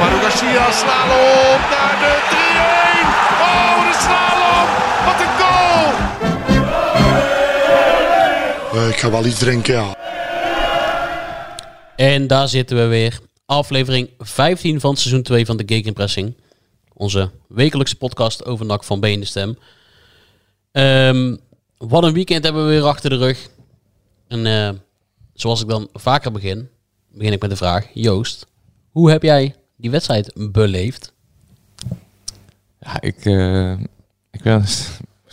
Manu Garcia slalom naar de 3-1. Oh, de slalom. Wat een goal. Eh, ik ga wel iets drinken, ja. En daar zitten we weer. Aflevering 15 van seizoen 2 van de Gegenpressing. Onze wekelijkse podcast over NAC van Been de Stem. Ehm, wat een weekend hebben we weer achter de rug. En eh, zoals ik dan vaker begin, begin ik met de vraag. Joost, hoe heb jij die wedstrijd beleefd? Ja, ik, eh, ik ben,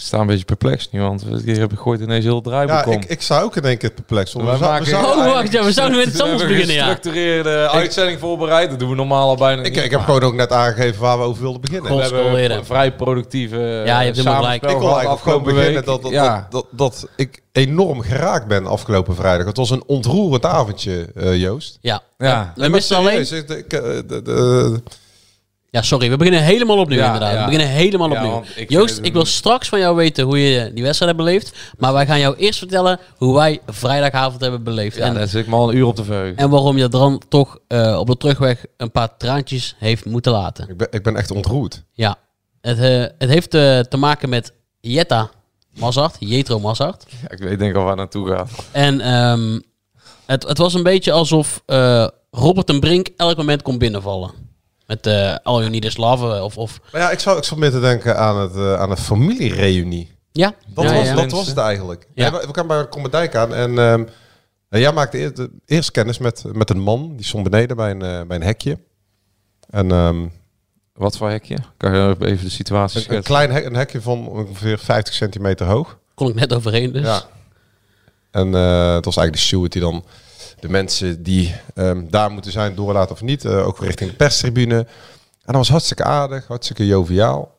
sta een beetje perplex nu, want hier heb ik gooit ineens heel het draaiboek Ja, om. ik, ik sta ook in één keer perplex. Wij we zou- we maken- zouden Oh, wacht, ja, we zouden met iets We anders beginnen, ja. gestructureerde uitzending voorbereid. Dat doen we normaal al bijna Ik, niet. ik heb gewoon ook net aangegeven waar we over wilden beginnen. We hebben een vrij productieve Ja, je hebt helemaal gelijk. Ik wil eigenlijk gewoon beginnen week. dat, dat, ja. dat, dat, dat ik enorm geraakt ben afgelopen vrijdag. Het was een ontroerend avondje, eh, Joost. Ja, Ja. we missen alleen... Ik- eh, de- de- Ja, sorry, we beginnen helemaal opnieuw Ja, inderdaad. ja. We beginnen helemaal Ja, opnieuw. ik Joost, ik wil straks van jou weten hoe je die wedstrijd hebt beleefd. Maar wij gaan jou eerst vertellen hoe wij vrijdagavond hebben beleefd. Ja, en, daar zit ik me al een uur op te verheugen. en waarom je dan toch eh, op de terugweg een paar traantjes heeft moeten laten. ik, ben, ik ben echt ontroerd. Ja, het, eh, het heeft eh, te maken met Jetta Mazart, Jetro Mazart. Ja, ik weet denk ik al waar het naartoe gaat. En ehm, het, het was een beetje alsof eh, Robert en Brink elk moment kon binnenvallen. Met eh All You Need Is Love of... of Maar ja, ik zou, ik zou meer te denken aan, het, eh, aan een familiereunie. ja, Dat, ja, was, ja. dat was het eigenlijk. Ja. We, we kwamen bij Komendijk aan en ehm, nou, jij maakte eer- de- eerst kennis met, met een man. Die stond beneden bij een, eh, bij een hekje. En ehm, Wat voor hekje? Kan je even de situatie een, een klein hek, een hekje van ongeveer 50 centimeter hoog. Kon ik net overheen dus. Ja. En eh, het was eigenlijk de steward die dan de mensen die ehm, daar moeten zijn doorlaat of niet. eh, ook richting de perstribune. En dat was hartstikke aardig, hartstikke joviaal.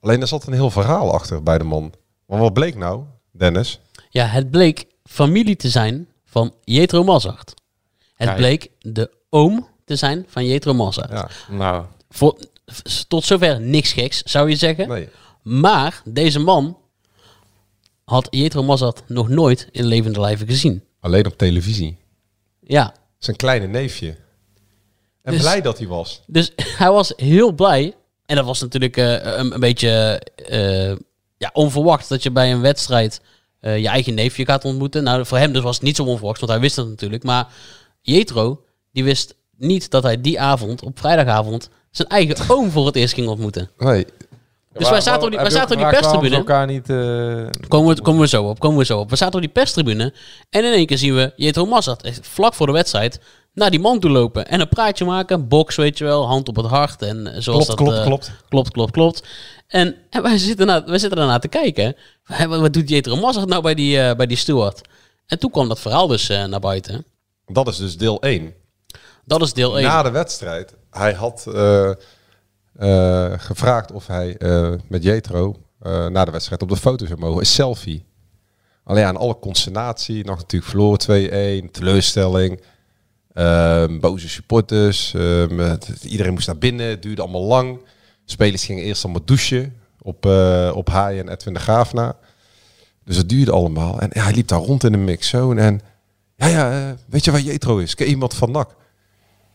Alleen er zat een heel verhaal achter bij de man. Want wat bleek nou, Dennis? Ja, het bleek familie te zijn van Jetro Mazart. Het Kijk. bleek de oom te zijn van Jetro Mazart. Ja, Nou, Voor, tot zover niks geks, zou je zeggen. nee. Maar deze man had Jetro Mazart nog nooit in levende lijven gezien. Alleen op televisie. Ja, Zijn kleine neefje. En Dus- blij dat hij was. dus hij was heel blij. En dat was natuurlijk eh, een, een beetje eh, ja, onverwacht dat je bij een wedstrijd eh, je eigen neefje gaat ontmoeten. Nou, voor hem dus was het niet zo onverwacht, want hij wist het natuurlijk. Maar Jetro, die wist niet dat hij die avond, op vrijdagavond, zijn eigen oom voor het eerst ging ontmoeten. Nee. Dus wij zaten op die, wij zaten op die perstribune. elkaar niet... eh, Komen we, komen we zo op, komen we zo op. We zaten op die perstribune en in één keer zien we Jetro echt vlak voor de wedstrijd naar die man toe lopen en een praatje maken. Box, weet je wel, hand op het hart en eh, zoals Klopt, dat... klopt, eh, klopt. Klopt, klopt, klopt. En, en wij, zitten na, wij zitten daarna te kijken. Wat, doet Jetro Mazart nou bij die, eh, bij die steward? En toen kwam dat verhaal dus naar buiten. Dat is dus deel 1. Dat is deel 1. Na de wedstrijd, hij had gevraagd of hij eh, met Jetro eh, na de wedstrijd op de foto zou mogen. Een selfie. Alleen aan alle consternatie, nog natuurlijk verloren 2-1, teleurstelling. ehm, boze supporters. ehm, iedereen moest naar binnen, het duurde allemaal lang. Spelers gingen eerst allemaal douchen op, eh op Haai en Edwin de Graaf na. Dus het duurde allemaal. En hij liep daar rond in de mixzone. En ja, ja, eh, weet je waar Jetro is? Ken iemand van NAC?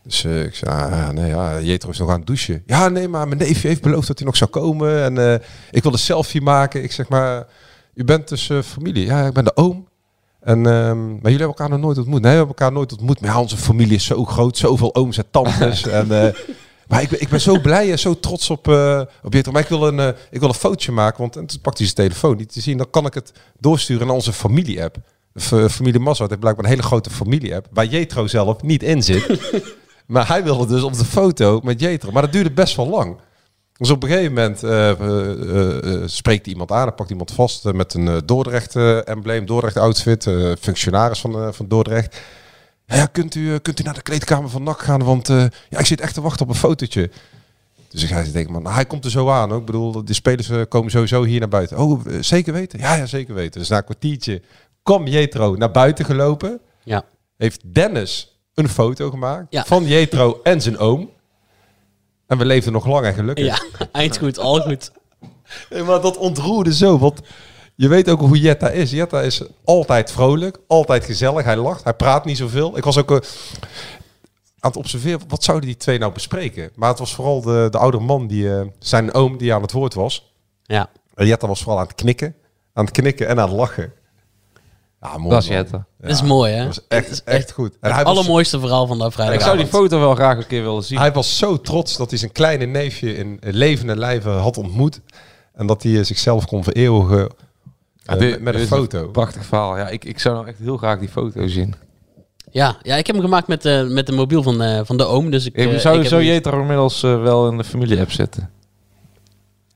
Dus eh, ik zei, ah, ja, nee, ja, Jetro is nog aan het douchen. Ja, nee, maar mijn neefje heeft beloofd dat hij nog zou komen. En eh, ik wil een selfie maken. Ik zeg maar, u bent dus eh, familie. Ja, ik ben de oom. En, ehm, maar jullie hebben elkaar nog nooit ontmoet. Nee, we hebben elkaar nooit ontmoet. Maar ja, onze familie is zo groot. Zoveel ooms en tantes. en, Maar ik, ben- ik ben zo blij en zo trots op, op Jetro. Maar ik wil, een, ik wil een fotootje maken, want en toen pakt hij zijn telefoon niet te zien. Dan kan ik het doorsturen naar onze familie-app. Familie Mazart heeft blijkbaar een hele grote familie-app, waar Jetro zelf niet in zit. maar hij wilde dus op de foto met Jetro. Maar dat duurde best wel lang. Dus op een gegeven moment eh, eh, eh, spreekt iemand aan en pakt iemand vast met een Dordrecht-embleem, Dordrecht-outfit, functionaris van, van Dordrecht. Ja, kunt, u, kunt u naar de kleedkamer van NAC gaan, want ja, ik zit echt te wachten op een fotootje. Dus ik ga denken, man, nou, hij komt er zo aan. Ook. Ik bedoel, de spelers komen sowieso hier naar buiten. Oh, zeker weten? Ja, ja, zeker weten. Dus na een kwartiertje kwam Jetro naar buiten gelopen. Ja. Heeft Dennis een foto gemaakt Ja. van Jetro en zijn oom. En we leefden nog lang en gelukkig. Ja, eind goed, al goed. Nee, maar dat ontroerde zo. Want je weet ook hoe Jetta is. Jetta is altijd vrolijk, altijd gezellig. Hij lacht, hij praat niet zoveel. Ik was ook eh, aan het observeren, wat zouden die twee nou bespreken? Maar het was vooral de, de oude man, die, eh, zijn oom, die aan het woord was. Ja. En Jetta was vooral aan het knikken. Aan het knikken en aan het lachen. Ja, mooi. Dat is. Dat is mooi, hè? Dat was echt, Dat is echt goed. En hij Het was, allermooiste verhaal van de Ik vrijdagavond. zou die foto wel graag een keer willen zien. hij was zo trots dat hij zijn kleine neefje in levende lijven had ontmoet. En dat hij eh, zichzelf kon vereeuwigen eh, Ja, dit- met, met een is foto. Prachtig verhaal. Ja, ik, ik zou nou echt heel graag die foto zien. Ja, ja, ik heb hem gemaakt met, de met de mobiel van, eh, van de oom. Dus ik, Ik eh, zou ik Jetro inmiddels eh, wel in de familie-app zitten.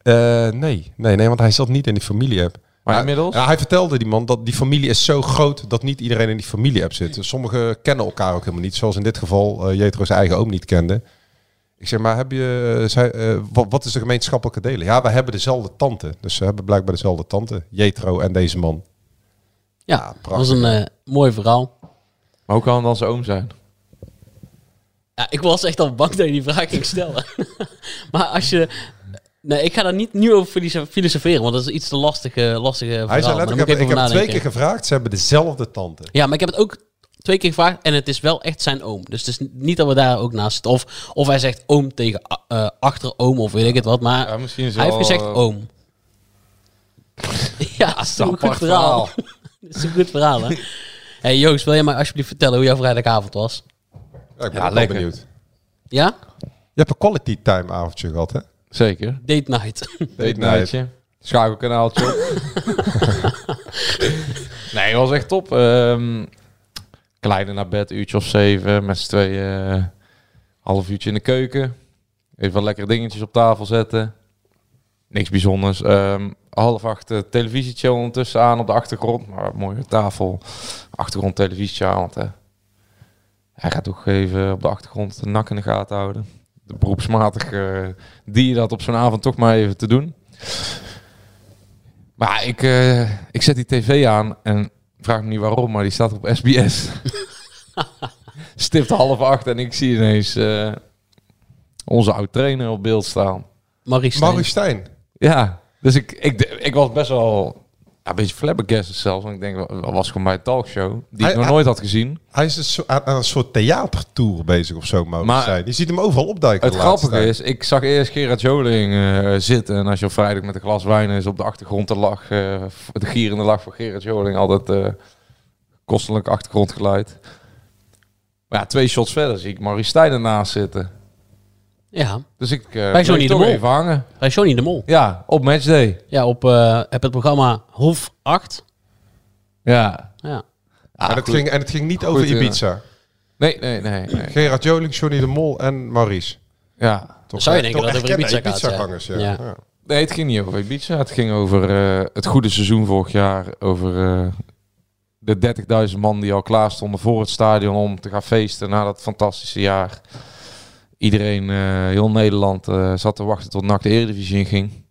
Eh, nee, nee, nee, want hij zat niet in die familie-app. Maar Ja, inmiddels? ja, hij vertelde die man dat die familie is zo groot dat niet iedereen in die familie-app zit. Dus sommigen kennen elkaar ook helemaal niet. Zoals in dit geval eh Jetro zijn eigen oom niet kende. Ik zeg, maar heb je, eh, zei, eh, wat, wat is de gemeenschappelijke delen? Ja, we hebben dezelfde tante. Dus ze hebben blijkbaar dezelfde tante. Jetro en deze man. Ja, dat was een eh, mooi verhaal. Maar hoe kan het dan zijn oom zijn? Ja, ik was echt al bang dat je die vraag ging stellen. maar als je... Nee, ik ga daar niet nu over filoso- filosoferen, want dat is iets te lastige, lastige verhaal. Hij zei letterlijk, ik heb, ik heb twee keer gevraagd. Ze hebben dezelfde tante. Ja, maar ik heb het ook twee keer gevraagd en het is wel echt zijn oom. Dus het is niet dat we daar ook naast zitten. Of, of hij zegt oom tegen eh achteroom of weet ik het wat. Maar Ja, misschien is hij heeft gezegd eh, oom. ja, dat is een goed verhaal. verhaal. dat is een goed verhaal, hè? hey Joost, wil jij mij alsjeblieft vertellen hoe jouw vrijdagavond was? Ja, ik ben Ja, lekker. benieuwd. Ja? Je hebt een quality time avondje gehad, hè? Zeker. Date night. Date Nightje. Schakelkanaaltje op. nee, het was echt top. Ehm kleine naar bed, uurtje of zeven. Met z'n tweeën eh, half uurtje in de keuken. Even wat lekkere dingetjes op tafel zetten. Niks bijzonders. Ehm, half acht uh, televisietje ondertussen aan op de achtergrond. Maar mooie tafel. Achtergrond televisietje aan. Want, eh, hij gaat toch even op de achtergrond de nak in de gaten houden. Beroepsmatig eh die je dat op zo'n avond toch maar even te doen. Maar ik, eh, ik zet die tv aan en vraag me niet waarom, maar die staat op SBS. Stipt half acht en ik zie ineens eh, onze oud-trainer op beeld staan. Marie Stijn. Stijn. Ja, dus ik, ik, ik was best wel een beetje flabbergasted zelfs. Want ik denk, dat was gewoon bij een talkshow die Hij- ik nog hij- nooit had gezien. Hij is een so- aan, aan een soort theatertour bezig of zo, Maar- Stijn. Je ziet hem overal opduiken. Het grappige tijd. is, ik zag eerst Gerard Joling eh, zitten. En als je op vrijdag met een glas wijn is op de achtergrond de lach, eh, de gierende lach van Gerard Joling, altijd eh kostelijk achtergrondgeluid. Maar ja, twee shots verder zie ik Maurice Stijn ernaast zitten. Ja, Dus ik eh Bij Johnny de Mol. even hangen. bij Johnny de Mol. Ja, op matchday. Ja, op eh, heb het programma Hof 8. Ja. Ja. Ah, en, het ging, en het ging niet Goed, over eh, Ibiza. Nee, nee, nee. nee. Gerard Joling, Johnny de Mol en Maurice. Ja. Toch, Zou je eh, denken toch dat het over erkende Ibiza gaat, ja. Ibiza-gangers, ja. Ja. Ja. Nee, het ging niet over Ibiza. Het ging over eh, het goede seizoen vorig jaar. Over eh, de 30.000 man die al klaar stonden voor het stadion om te gaan feesten na dat fantastische jaar. Iedereen, eh, heel Nederland, eh, zat te wachten tot NAC de Eredivisie in ging.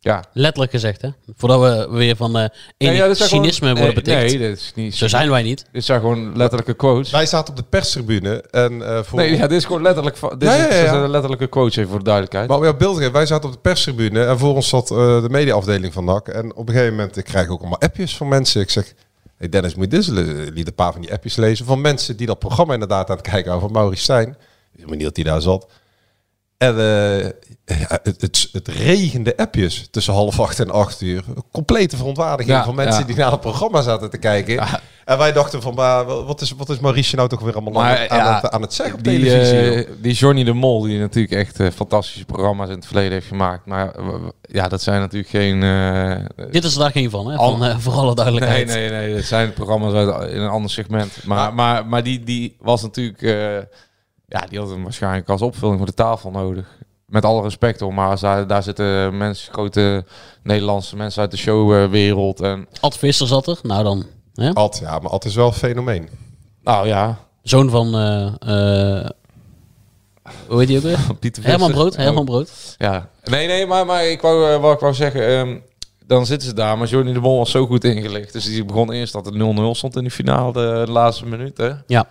Ja. Letterlijk gezegd, hè? Voordat we weer van eh enig dit zijn cynisme gewoon- worden nee, beticht. Nee, dit is niet. Zo zijn wij niet. Dit zijn gewoon letterlijke quotes. Wij zaten op de perstribune en eh voor... Nee, ja, dit is gewoon letterlijk. Dit Ja, is, ja, ja, ja. zijn letterlijke quotes even voor de duidelijkheid. Maar om jouw beeld te geven, wij zaten op de perstribune en voor ons zat eh, de mediaafdeling van NAC. En op een gegeven moment, ik krijg ook allemaal appjes van mensen. Ik zeg, hey Dennis, moet je dit liet een paar van die appjes lezen van mensen die dat programma inderdaad aan het kijken waren van Maurice Stijn. Ik weet niet dat hij daar zat. En eh, ja, het, het, het regende appjes tussen half acht en acht uur. Complete verontwaardiging Ja, van mensen ja. die naar het programma zaten te kijken. En wij dachten van, maar wat is, wat is Maurice nou toch weer allemaal aan, Maar, het- aan, ja, het, aan het zeggen op Die, televisie? joh? die Johnny de Mol, die natuurlijk echt eh, fantastische programma's in het verleden heeft gemaakt. Maar ja, dat zijn natuurlijk geen... eh, Dit is er daar geen van, hè? Van, eh, voor alle Nee, duidelijkheid. nee, nee. Het zijn programma's uit in een ander segment. Maar, maar, maar die, die was natuurlijk... ja, die had hem waarschijnlijk als opvulling voor de tafel nodig. Met alle respect hoor. Maar als daar, daar zitten mensen, grote Nederlandse mensen uit de showwereld. En Ad Visser zat er. Nou dan. Hè? Ad, ja, maar Ad is wel een fenomeen. nou ja, Zoon van... eh, eh, hoe heet die ook weer? Pieter Herman Visser. Brood. Herman Brood. Ja. Nee, nee, maar, maar ik wou, eh, wat ik wou zeggen... ehm, dan zitten ze daar, maar Johnny de Mol was zo goed ingelicht. Dus die begon eerst dat het 0-0 stond in de finale, de, de laatste minuut. Hè? Ja.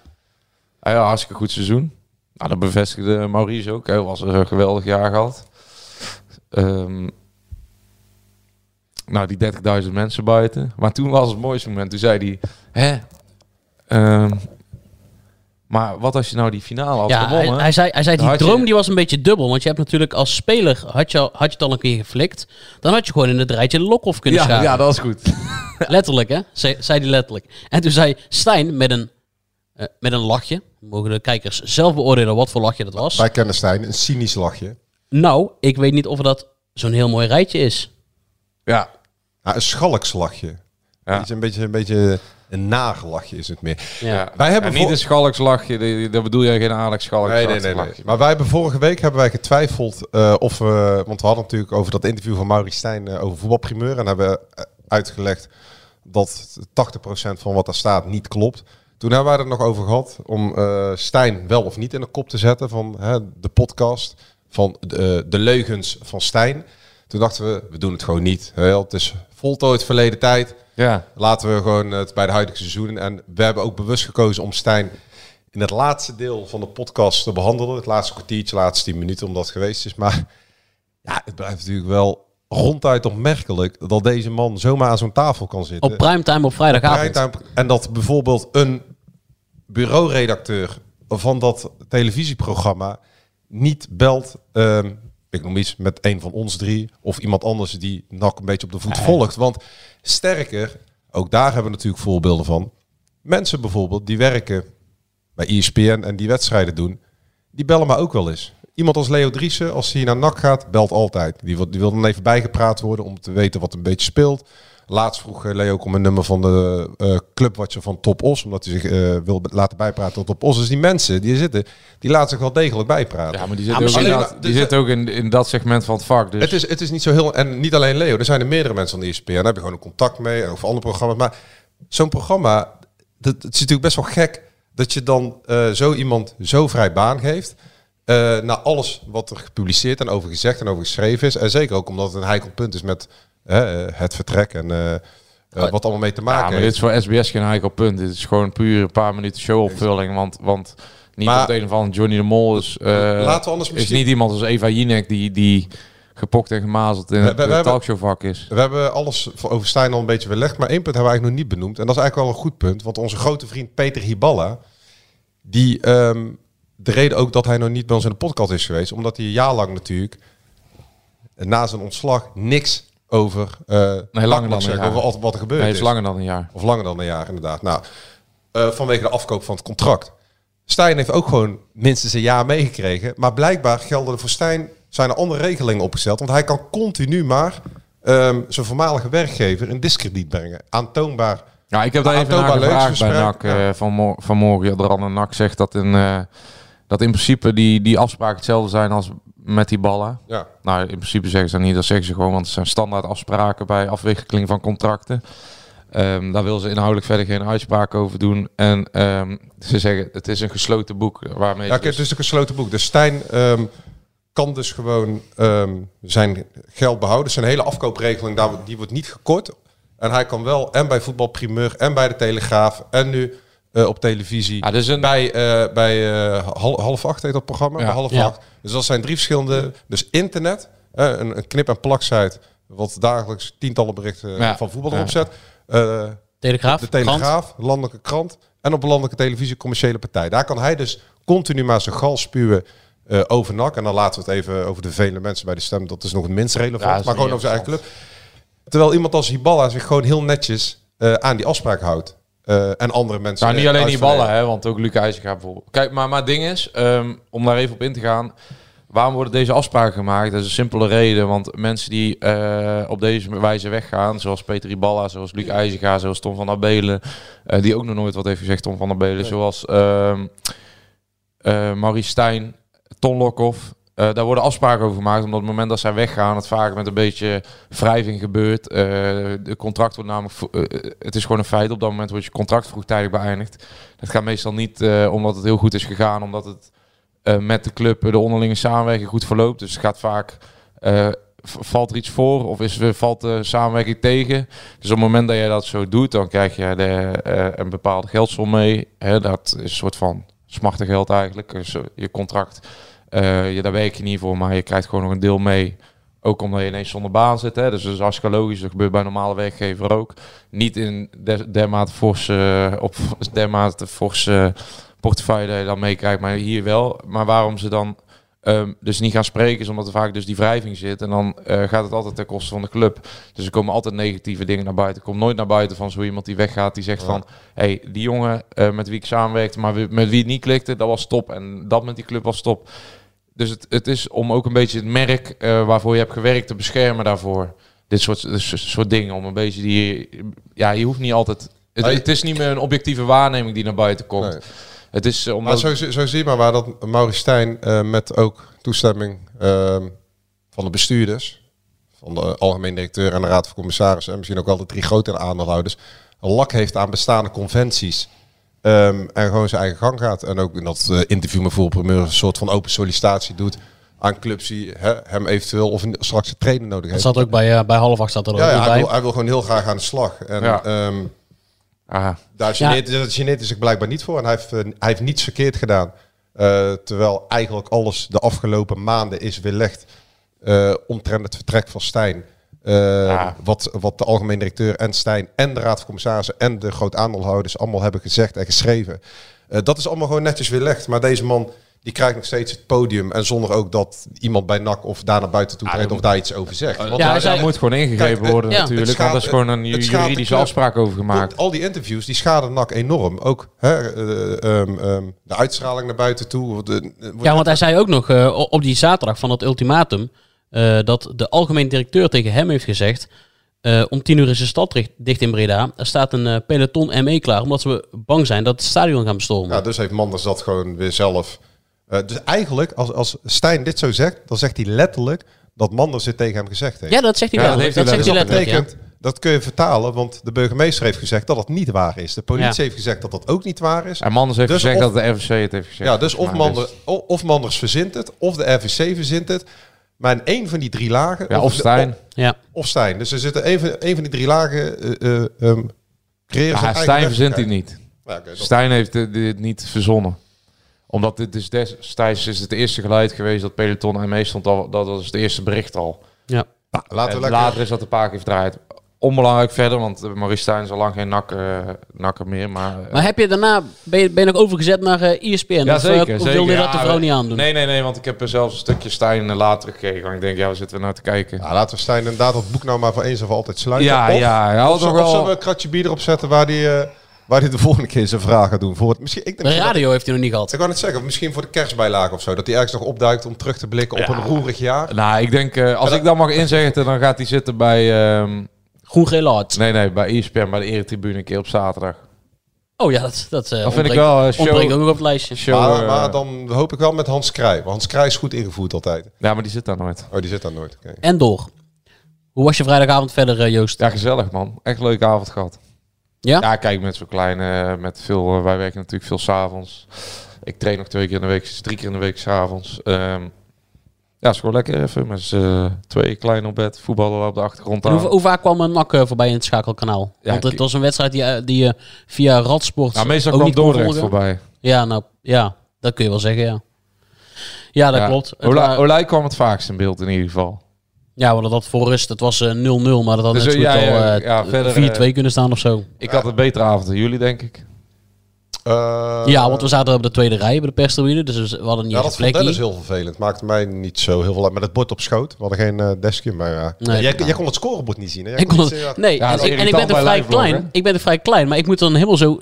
Ah ja, hartstikke goed seizoen. Nou, dat bevestigde Maurice ook. Hij was een geweldig jaar gehad. Ehm, nou, die 30.000 mensen buiten. Maar toen was het mooiste moment. Toen zei hij... Hè? Ehm, maar wat als je nou die finale had Ja, hij, gewonnen? hij zei, hij zei die je- droom die was een beetje dubbel. Want je hebt natuurlijk als speler, had je, had je het al een keer geflikt. Dan had je gewoon in het rijtje Lokhoff kunnen ja, ja, dat was goed. Letterlijk, hè? Zei, zei hij letterlijk. En toen zei Stijn met een, eh, met een lachje. Mogen de kijkers zelf beoordelen wat voor lachje dat was. Wij kennen Stijn, een cynisch lachje. Nou, ik weet niet of dat zo'n heel mooi rijtje is. Ja, Ja, een schalkslachje. Ja. Het is een beetje, een beetje een nagelachje is het meer. Ja. Wij hebben en niet een schalkslachje, daar bedoel jij geen Alex Schalks Nee, nee, nee, nee. Maar wij hebben vorige week hebben wij getwijfeld eh, of we... Want we hadden natuurlijk over dat interview van Maurice Stijn eh, over voetbalprimeur. En hebben eh, uitgelegd dat 80% van wat daar staat niet klopt. Toen hebben wij er nog over gehad om eh, Stijn wel of niet in de kop te zetten van hè, de podcast van de, de leugens van Stijn. Toen dachten we, we doen het gewoon niet. Hè, Het is voltooid verleden tijd. Ja, Laten we gewoon het bij de huidige seizoen. En we hebben ook bewust gekozen om Stijn in het laatste deel van de podcast te behandelen. Het laatste kwartiertje, laatste tien minuten, omdat het geweest is. Maar ja, het blijft natuurlijk wel ronduit opmerkelijk dat deze man zomaar aan zo'n tafel kan zitten. Op primetime op vrijdagavond. Primetime. En dat bijvoorbeeld een bureauredacteur van dat televisieprogramma niet belt, ehm, ik noem iets, met een van ons drie of iemand anders die NAC een beetje op de voet volgt. Want sterker, ook daar hebben we natuurlijk voorbeelden van. Mensen bijvoorbeeld die werken bij ESPN en die wedstrijden doen, die bellen maar ook wel eens. Iemand als Leo Driessen, als hij naar NAC gaat, belt altijd. Die wil, die wil dan even bijgepraat worden om te weten wat een beetje speelt. Laatst vroeg eh, Leo ook om een nummer van de eh clubwatcher van Top Os, omdat hij zich eh, wil laten bijpraten tot Top Os. Dus die mensen die er zitten, die laten zich wel degelijk bijpraten. ja maar die Ja, zit, maar ook, in, maar- dat, die dus- zit ook in, in dat segment van het vak. Dus Het is, het is niet zo heel... En niet alleen Leo, er zijn er meerdere mensen van de ESPN. Daar heb je gewoon een contact mee en over andere programma's. Maar zo'n programma, dat, het is natuurlijk best wel gek dat je dan eh, zo iemand zo vrij baan geeft. eh na alles wat er gepubliceerd en over gezegd en over geschreven is. En zeker ook omdat het een heikel punt is met het vertrek en eh, eh, wat allemaal mee te ja, maken maar dit heeft. is voor SBS geen heikel punt. Dit is gewoon puur een paar minuten showopvulling. Want, want niet Maar- op een andere Johnny de Mol is, eh, Laten we anders is misschien- niet iemand als Eva Jinek die, die gepokt en gemazeld in We- het we- we eh, hebben- talkshowvak is. We hebben alles voor- over Stijn al een beetje belegd, maar één punt hebben we eigenlijk nog niet benoemd. En dat is eigenlijk wel een goed punt, want onze grote vriend Peter Hiballa, die ehm, de reden ook dat hij nog niet bij ons in de podcast is geweest, omdat hij een jaar lang natuurlijk na zijn ontslag niks over eh langer NAC dan een zeggen, jaar. over wat- er gebeurd Nee, is. langer dan een jaar. Of langer dan een jaar, inderdaad. Nou, eh, vanwege de afkoop van het contract. Stijn heeft ook gewoon minstens een jaar meegekregen. Maar blijkbaar gelden er voor Stijn zijn er andere regelingen opgesteld. Want hij kan continu maar ehm, zijn voormalige werkgever in discrediet brengen. Aantoonbaar. Ja, ik heb daar even naar gevraagd bij NAC eh, van mo- vanmorgen. Ja, de NAC zegt dat eh, dat in principe die, die afspraken hetzelfde zijn als met die ballen. Ja. Nou, in principe zeggen ze dat niet. Dat zeggen ze gewoon, want het zijn standaard afspraken bij afwikkeling van contracten. Ehm, daar wil ze inhoudelijk verder geen uitspraak over doen. En ehm, ze zeggen, het is een gesloten boek waarmee... Ja, dus- het is een gesloten boek. Dus Stijn ehm, kan dus gewoon zijn geld behouden. Zijn hele afkoopregeling, daar, die wordt niet gekort. En hij kan wel en bij voetbalprimeur en bij de Telegraaf en nu eh, op televisie Ja, dus een, bij, eh, bij eh, hal- half acht heet dat programma. Ja. Bij half Ja. acht. Dus dat zijn drie verschillende. Dus internet, eh, een, een knip- en plaksite, wat dagelijks tientallen berichten Ja. van voetbal erop zet. Eh, Telegraaf. de krant. Telegraaf, landelijke krant en op een landelijke televisie commerciële partij. Daar kan hij dus continu maar zijn gal spuwen eh over NAC. En dan laten we het even over de vele mensen bij de stem. Dat is nog het minst relevant. Maar gewoon over zijn eigen club. Terwijl iemand als Hiballa zich gewoon heel netjes eh, aan die afspraak houdt. Eh, en andere mensen... Nou, niet eh, alleen die ballen, hè, want ook Luc IJzerga bijvoorbeeld. Kijk, maar, maar het ding is, ehm, om daar even op in te gaan... Waarom worden deze afspraken gemaakt? Dat is een simpele reden. Want mensen die eh, op deze wijze weggaan, zoals Peter Iballa, zoals Luc IJzerga, zoals Tom van Abelen, eh, die ook nog nooit wat heeft gezegd, Tom van Abelen, zoals ehm eh, Maurice Stijn, Ton Lokhoff. Eh, daar worden afspraken over gemaakt, omdat op het moment dat zij weggaan, het vaak met een beetje wrijving gebeurt. Eh, de contract wordt namelijk, eh, het is gewoon een feit, op dat moment wordt je contract vroegtijdig beëindigd. Dat gaat meestal niet omdat het heel goed is gegaan, omdat het met de club de onderlinge samenwerking goed verloopt. Dus het gaat vaak, valt er iets voor of is, valt de samenwerking tegen. Dus op het moment dat je dat zo doet, dan krijg je de, een bepaalde geldsom mee. Hè, dat is een soort van smarte geld eigenlijk. Dus je contract, eh, je, daar werk je niet voor, maar je krijgt gewoon nog een deel mee. Ook omdat je ineens zonder baan zit. Hè? Dus dat is hartstikke logisch. Dat gebeurt bij een normale werkgever ook. Niet in der- dermate forse, op dermate forse portefeuille dat je dan meekrijgt, maar hier wel. Maar waarom ze dan ehm, dus niet gaan spreken, is omdat er vaak dus die wrijving zit. En dan eh, gaat het altijd ten koste van de club. Dus er komen altijd negatieve dingen naar buiten. Er komt nooit naar buiten van zo iemand die weggaat, die zegt van... hey, die jongen eh, met wie ik samenwerkte, maar met wie het niet klikte, dat was top. En dat met die club was top. Dus het, het is om ook een beetje het merk eh, waarvoor je hebt gewerkt te beschermen daarvoor. Dit soort, dit soort dingen, om een beetje die... Ja, je hoeft niet altijd... Het, Nee. het is niet meer een objectieve waarneming die naar buiten komt. Nee. Het is eh, Maar omdat... zo, zo zie je maar waar dat Maurice Stijn eh, met ook toestemming ehm, van de bestuurders, van de algemeen directeur en de raad van commissarissen en misschien ook wel de drie grotere aandeelhouders, een lak heeft aan bestaande conventies. Ehm, en gewoon zijn eigen gang gaat. En ook in dat eh, interview met Primeur een soort van open sollicitatie doet aan clubs die hè, hem eventueel of een- straks een trainer nodig Dat heeft. zat ook bij, eh, bij half acht zat er ook ja, ja, bij. hij, wil, hij wil gewoon heel graag aan de slag. En Ja. ehm, Ah, daar geneert, ja. geneert hij zich blijkbaar niet voor. En hij heeft, eh, hij heeft niets verkeerd gedaan. Eh, terwijl eigenlijk alles de afgelopen maanden is weerlegd eh omtrent het vertrek van Stijn. Eh, Ja. wat, wat de algemeen directeur en Stijn en de raad van commissarissen en de groot aandeelhouders allemaal hebben gezegd en geschreven. Eh, dat is allemaal gewoon netjes weerlegd. Maar deze man die krijgt nog steeds het podium. En zonder ook dat iemand bij NAC of daar naar buiten toe treedt of daar iets over zegt. Want Ja, daar moet gewoon ingegrepen Kijk, worden ja, natuurlijk. het want dat is gewoon een juridische afspraak over gemaakt. Al die interviews die schaden NAC enorm. Ook hè, eh, ehm, ehm, de uitstraling naar buiten toe. De, Ja, want hij zei ook nog op die zaterdag van het ultimatum eh, dat de algemeen directeur tegen hem heeft gezegd. eh, om tien uur is de stad dicht, dicht in Breda. Er staat een eh, peloton ME klaar, omdat we bang zijn dat het stadion gaan bestormen. Ja, dus heeft Manders dat gewoon weer zelf. Eh, dus eigenlijk, als, als Stijn dit zo zegt, dan zegt hij letterlijk dat Manders dit tegen hem gezegd heeft. Ja, dat zegt hij Ja, wel. dat Dat, heeft hij zegt hij dat letterlijk. ja. dat kun je vertalen, want de burgemeester heeft gezegd dat het niet waar is. De politie Ja. heeft gezegd dat dat ook niet waar is. En Manders heeft Dus gezegd of- dat de RVC het heeft gezegd. Ja, dus of, Maar Manders, of Manders verzint het, of de RVC verzint het. Maar in één van die drie lagen... Ja, of Stijn. Ja. Of Stijn. Dus er zitten een van, een van die drie lagen... eh eh ehm, creëren Ja, Stijn verzint hij niet. Ja, Stijn heeft dit, dit niet verzonnen. Omdat dit is destijds is het eerste geluid geweest dat peloton en mee stond. Al, dat was het eerste bericht al. Ja. Nou, laten we En lekker... Later is dat een paar keer verdraaid. Onbelangrijk verder, want Maurice Stijn is al lang geen nak, eh, nakker meer. Maar, eh, Maar heb je daarna, ben je, ben je nog overgezet naar eh ESPN? ja, of, zeker. eh, of zeker. wilde je dat Ja, de vrouw niet aandoen? Nee, nee, nee, want ik heb er zelfs een stukje Stijn eh, later gekeken. Want ik denk, ja, waar zitten we nou te kijken? Ja, laten we Stijn inderdaad dat boek nou maar voor eens of altijd sluiten. Ja, of, ja, hij had of, zo- wel- zullen we een kratje bier erop zetten waar die, eh, waar die de volgende keer zijn vragen gaat doen? Voor het, misschien, ik denk De dat- radio heeft hij nog niet gehad. ik kan het zeggen, of misschien voor de kerstbijlage of zo. Dat hij ergens nog opduikt om terug te blikken op een roerig jaar. Nou, ik denk, eh, als Ja, ik dat mag inzeggen, dan gaat hij zitten bij... ehm, Groen-geel hard. nee, nee, bij ESPN, bij de Eretribune een keer op zaterdag. Oh ja, dat, dat, eh, Dat vind ik wel een show. ontbreekt ook nog op het lijstje. show maar, eh, maar dan hoop ik wel met Hans Krij. Want Hans Krij is goed ingevoerd altijd. Ja, maar die zit daar nooit. Oh, die zit daar nooit. Oké. En door. Hoe was je vrijdagavond verder, Joost? Ja, gezellig man. Echt een leuke avond gehad. Ja? Ja, kijk, met zo'n kleine, met veel, wij werken natuurlijk veel s'avonds. Ik train nog twee keer in de week, dus drie keer in de week s'avonds. Ehm ja, is gewoon lekker even met z'n twee klein op bed, voetballen op de achtergrond aan. hoe, hoe vaak kwam een NAC eh, voorbij in het schakelkanaal? Ja, Want het was een wedstrijd die, eh, die je via Radsport Nou, meestal kwam Dordrecht voorbij. Ja, nou, ja, dat kun je wel zeggen, ja. Ja, dat Ja. klopt. Ola- Olij kwam het vaakst in beeld in ieder geval. ja, want dat voor rust, het was eh, 0-0, maar dat had Dus, net zo eh, goed ja, al ja, eh, ja, verder, 4-2 kunnen staan of zo. Ik had een betere avond dan jullie, denk ik. Eh, ja, want we zaten op de tweede rij bij de perstribune, dus we hadden niet Ja, echt dat plekje. Dennis heel vervelend. Maakte mij niet zo heel veel uit. Met het bord op schoot. We hadden geen eh, deskje, maar ja. Nee. jij, jij kon het scorebord niet zien, hè? Ik kon het, nee, Ja, en, dat is ik, en ik ben er vrij klein. Ik ben er vrij klein, maar ik moet dan helemaal zo,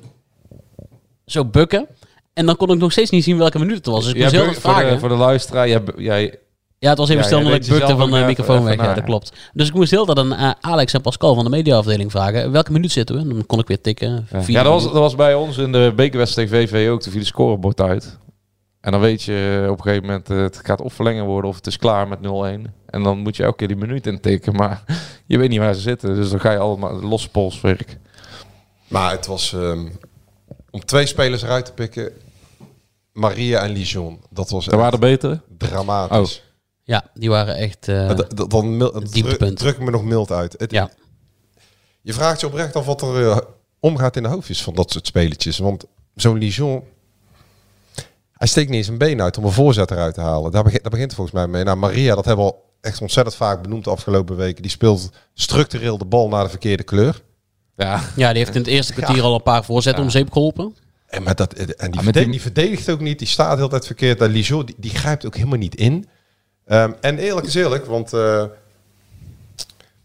zo bukken. En dan kon ik nog steeds niet zien welke minuut het was. Dus ik moest heel de, vragen. voor de luisteraar, jij, jij, Ja, het was even Ja, stil omdat ik bukte van de microfoon weg. Ja, dat klopt. Dus ik moest heel dat aan eh, Alex en Pascal van de mediaafdeling vragen. Welke minuut zitten we? En dan kon ik weer tikken. Ja, dat, was, dat was bij ons in de bekerwedstrijd tegen VV ook. Toen viel de scorebord uit. En dan weet je op een gegeven moment, eh, het gaat of verlengen worden of het is klaar met 0-1. En dan moet je elke keer die minuut intikken. Maar je weet niet waar ze zitten. Dus dan ga je allemaal losse polswerk. Maar het was ehm, om twee spelers eruit te pikken. Maria en Lijon. Dat was Er waren er betere. dramatisch. Ja, die waren echt... eh, Dat, dat, dan mil- het dieptepunt. druk, me nog mild uit. Het, Ja. Je vraagt je oprecht af wat er eh, omgaat in de hoofdjes van dat soort spelletjes. Want zo'n Lijon... Hij steekt niet eens een been uit om een voorzet eruit te halen. Daar begint, daar begint het volgens mij mee. Nou, Maria, dat hebben we al echt ontzettend vaak benoemd de afgelopen weken. Die speelt structureel de bal naar de verkeerde kleur. Ja, ja, die heeft in het eerste kwartier al een paar voorzetten om zeep geholpen. En, maar dat, en die, met verde- die- die verdedigt ook niet. Die staat heel tijd verkeerd. Dat Lijon, die, die grijpt ook helemaal niet in. Ehm, en eerlijk is eerlijk, want eh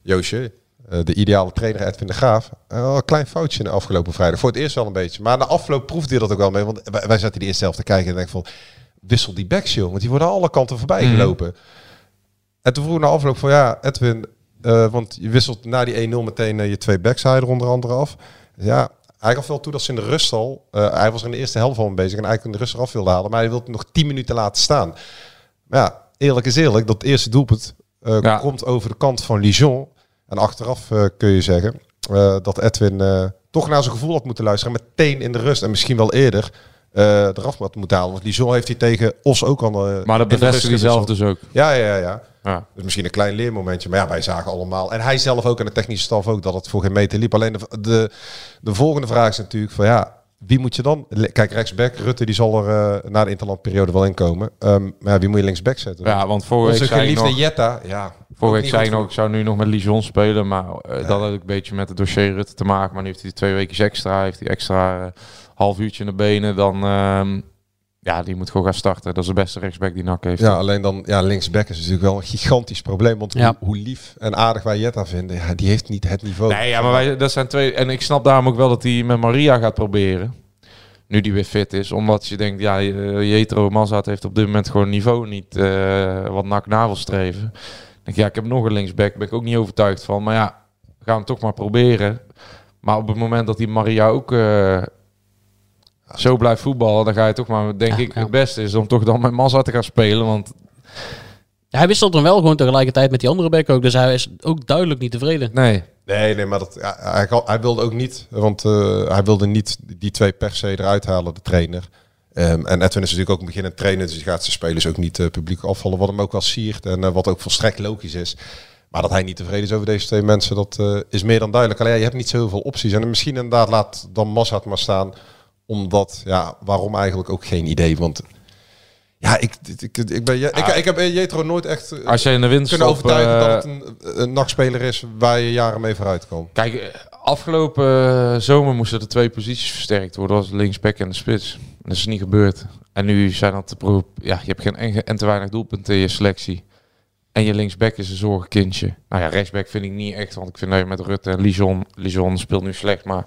Joosje, eh, de ideale trainer Edwin de Graaf, eh, een klein foutje in de afgelopen vrijdag. Voor het eerst wel een beetje. Maar na afloop proefde hij dat ook wel mee. Want wij, wij zaten die eerste helft te kijken en denk van, wissel die backs joh. Want die worden alle kanten voorbij Mhm. gelopen. En toen vroeg ik na afloop van, ja Edwin, want je wisselt na die 1-0 meteen je twee backs er onder andere af. Ja, hij gaf wel toe dat ze in de rust al, hij was er in de eerste helft al mee bezig en eigenlijk in de rust eraf wilde halen. Maar hij wilde nog 10 minuten laten staan. Maar ja, eerlijk is eerlijk, dat eerste doelpunt eh, Ja. komt over de kant van Lijon. En achteraf eh, kun je zeggen eh, dat Edwin toch naar zijn gevoel had moeten luisteren. en Meteen in de rust en misschien wel eerder eraf had moeten halen. Want Lijon heeft hij tegen Os ook al... maar dat in de rust bevestigt hij zelf dus ook. Ja, ja, ja. ja. Ja. Dus misschien een klein leermomentje. Maar ja, wij zagen allemaal. En hij zelf ook en de technische staf ook dat het voor geen meter liep. Alleen de, de, de volgende vraag is natuurlijk van ja, wie moet je dan? Kijk, rechtsback, Rutte die zal er eh, na de interlandperiode wel inkomen. Ehm maar ja, wie moet je linksback zetten? Ja, want vorige week Onze zei ik geliefde nog... Jetta, ja. Vorige week zei ik nog, ik zou nu nog met Lijon spelen, maar eh, dat had ook een beetje met het dossier Rutte te maken. Maar nu heeft hij twee weken extra, heeft hij extra eh, half uurtje in de benen, dan ehm, ja, die moet gewoon gaan starten. Dat is de beste rechtsback die NAC heeft. Ja, alleen dan, ja, linksback is natuurlijk wel een gigantisch probleem. Want Ja. hoe, hoe lief en aardig wij Jetta vinden, ja, die heeft niet het niveau. Nee, ja, maar wij, dat zijn twee. En ik snap daarom ook wel dat hij met Maria gaat proberen. Nu die weer fit is. Omdat je denkt, ja, eh, Jetro Mazat heeft op dit moment gewoon niveau niet eh, wat NAC na wil streven. Denk ja, ik heb nog een linksback. Daar ben ik ook niet overtuigd van. Maar ja, we gaan hem toch maar proberen. Maar op het moment dat die Maria ook eh, zo blijft voetballen, dan ga je toch maar, denk Ja, ik, ja. het beste is om toch dan met Mazat te gaan spelen. Want Ja, hij wisselt dan wel gewoon tegelijkertijd met die andere back ook. Dus hij is ook duidelijk niet tevreden. nee, Nee, nee, maar dat, hij, hij wilde ook niet, want eh, hij wilde niet die twee per se eruit halen, de trainer. Ehm, en Edwin is natuurlijk ook een beginnend trainer, dus die gaat zijn spelers ook niet eh, publiek afvallen, wat hem ook wel siert en eh, wat ook volstrekt logisch is. Maar dat hij niet tevreden is over deze twee mensen, dat eh, is meer dan duidelijk. Alleen ja, je hebt niet zoveel opties. En misschien inderdaad laat dan Massad maar staan, omdat, ja, waarom eigenlijk ook geen idee. Want ja, ik, ik, ik, ben, ik, ik, heb Jetro nooit echt eh, als je in de winst kunnen overtuigen dat het een, een nachtspeler is waar je jaren mee vooruit kan. Kijk, eh, afgelopen eh, zomer moesten er twee posities versterkt worden. Was linksback en de spits. Dat is niet gebeurd. En nu zijn dat de pro Ja, je hebt geen en, en te weinig doelpunten in je selectie. En je linksback is een zorgenkindje. Nou ja, rechtsback vind ik niet echt. Want ik vind dat je met Rutte en Lijon... Lijon speelt nu slecht, maar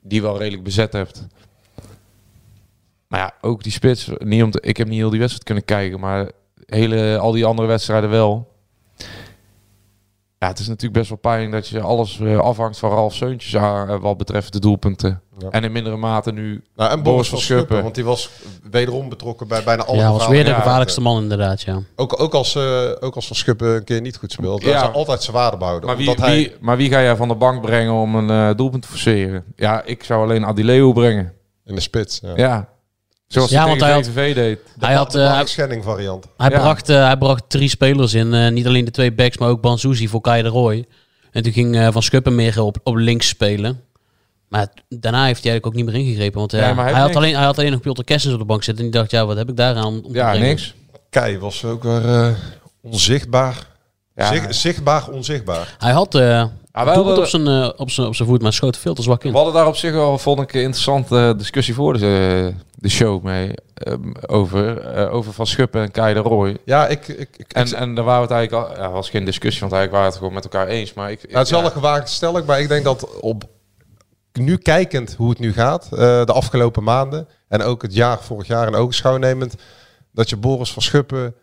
die wel redelijk bezet hebt. Maar ja, ook die spits. Niet om te, ik heb niet heel die wedstrijd kunnen kijken, maar hele, al die andere wedstrijden wel. Ja, het is natuurlijk best wel pijnlijk dat je alles eh, afhangt van Ralf Seuntjes aan, eh, wat betreft de doelpunten. Ja. En in mindere mate nu Nou, en Boris Boris van Schuppen, Schuppen. want die was wederom betrokken bij bijna alle ja, was weer de gevaarlijkste man inderdaad, ja. Ook, ook, als, eh, ook als Van Schuppen een keer niet goed speelt. Ja. Altijd zijn waarde behouden. Maar wie, omdat hij, wie, maar wie ga jij van de bank brengen om een eh, doelpunt te forceren? Ja, ik zou alleen Adileo brengen. In de spits. Ja. Ja. Zoals Ja, hij want hij had- deed. De, Hij had, de eh, marktschending variant. Hij, Ja. bracht, eh, hij bracht drie spelers in. eh, niet alleen de twee backs, maar ook Banzuzi voor Kai de Roy. En toen ging eh, Van Schuppen meer op, op links spelen. Maar daarna heeft hij eigenlijk ook niet meer ingegrepen. Want eh, hij had niks. alleen, hij had alleen nog Pieter Kessens op de bank zitten. En die dacht, ja, wat heb ik daar aan om te Ja, brengen? niks. Kei was ook weer eh, onzichtbaar. Ja. Zichtbaar, onzichtbaar. Hij had, eh, Ah, wij hadden- op zijn, eh, op zijn, op zijn voet, maar schoot veel te zwak in. We hadden daar op zich wel, vond ik, een interessante discussie voor de, de show mee. ehm, over, eh, over Van Schuppen en Kei de Roy. Ja, ik, ik, ik, En, ik- en daar waren we het eigenlijk al, ja, was geen discussie, want eigenlijk waren we het gewoon met elkaar eens. Maar ik, Nou, het is wel een gewaagde stelling, maar ik denk dat op nu kijkend hoe het nu gaat, eh, de afgelopen maanden en ook het jaar vorig jaar in ogenschouw nemend, dat je Boris van Schuppen,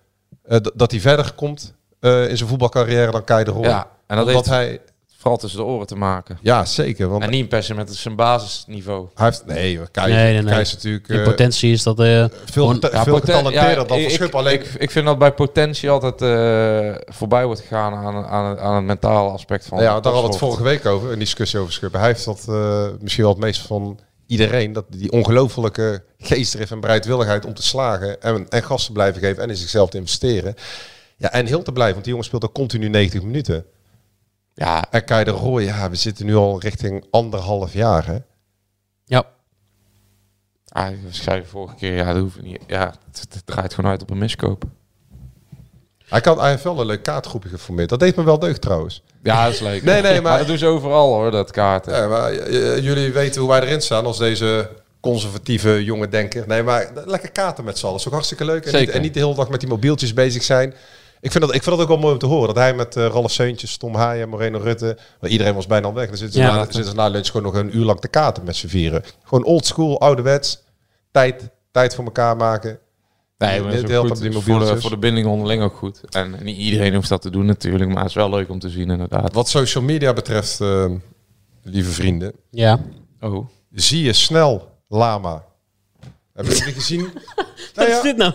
eh, dat hij verder komt eh, in zijn voetbalcarrière dan Kai de Roy. Ja, en dat Omdat heeft hij, vooral tussen de oren te maken. ja zeker, want En niet per se met zijn basisniveau. hij heeft, nee, Kai, Nee, nee, is natuurlijk In eh, potentie is dat... eh, veel, Ja, veel getalenteerder ja, dan ik-. Alleen, Ik, ik vind dat bij potentie altijd eh, voorbij wordt gegaan aan, aan, aan het mentale aspect van. Nou ja, daar hadden we het vorige week over, een discussie over Schuppen. Hij heeft dat eh, misschien wel het meest van iedereen, dat die ongelofelijke geestdrift en bereidwilligheid om te slagen en, en gas te blijven geven en in zichzelf te investeren. Ja, en heel te blijven, want die jongen speelt ook continu 90 minuten. Ja, En Kai de Roy, ja, we zitten nu al richting anderhalf jaar, hè. ja, ah, ik zei vorige keer, ja, dat hoeft niet. Ja, het, het draait gewoon uit op een miskoop. Hij, kan, wel een leuk kaartgroepje geformeerd. Dat deed me wel deugd trouwens. Ja, dat is leuk. Nee, nee, maar- dat doen ze overal hoor, dat kaarten. Ja, maar eh, jullie weten hoe wij erin staan als deze conservatieve jonge denker. Nee, maar lekker kaarten met z'n allen. Dat is ook hartstikke leuk. En niet, en niet de hele dag met die mobieltjes bezig zijn. Ik vind, dat, ik vind dat ook wel mooi om te horen. Dat hij met eh Ralf Seuntjes, Tom Haaien, Moreno Rutte... want iedereen was bijna al weg. Dan zitten ze, Ja. na, zitten ze na lunch gewoon nog een uur lang te kaarten met z'n vieren. Gewoon old school, ouderwets. Tijd, tijd voor elkaar maken. Nee, maar goed. die voor, de, voor de binding onderling ook goed. En niet iedereen hoeft dat te doen natuurlijk, maar het is wel leuk om te zien inderdaad. Wat social media betreft, eh, lieve vrienden... ja. Oh. zie je snel Lama. Hebben jullie gezien? Wat Nou ja, is dit nou?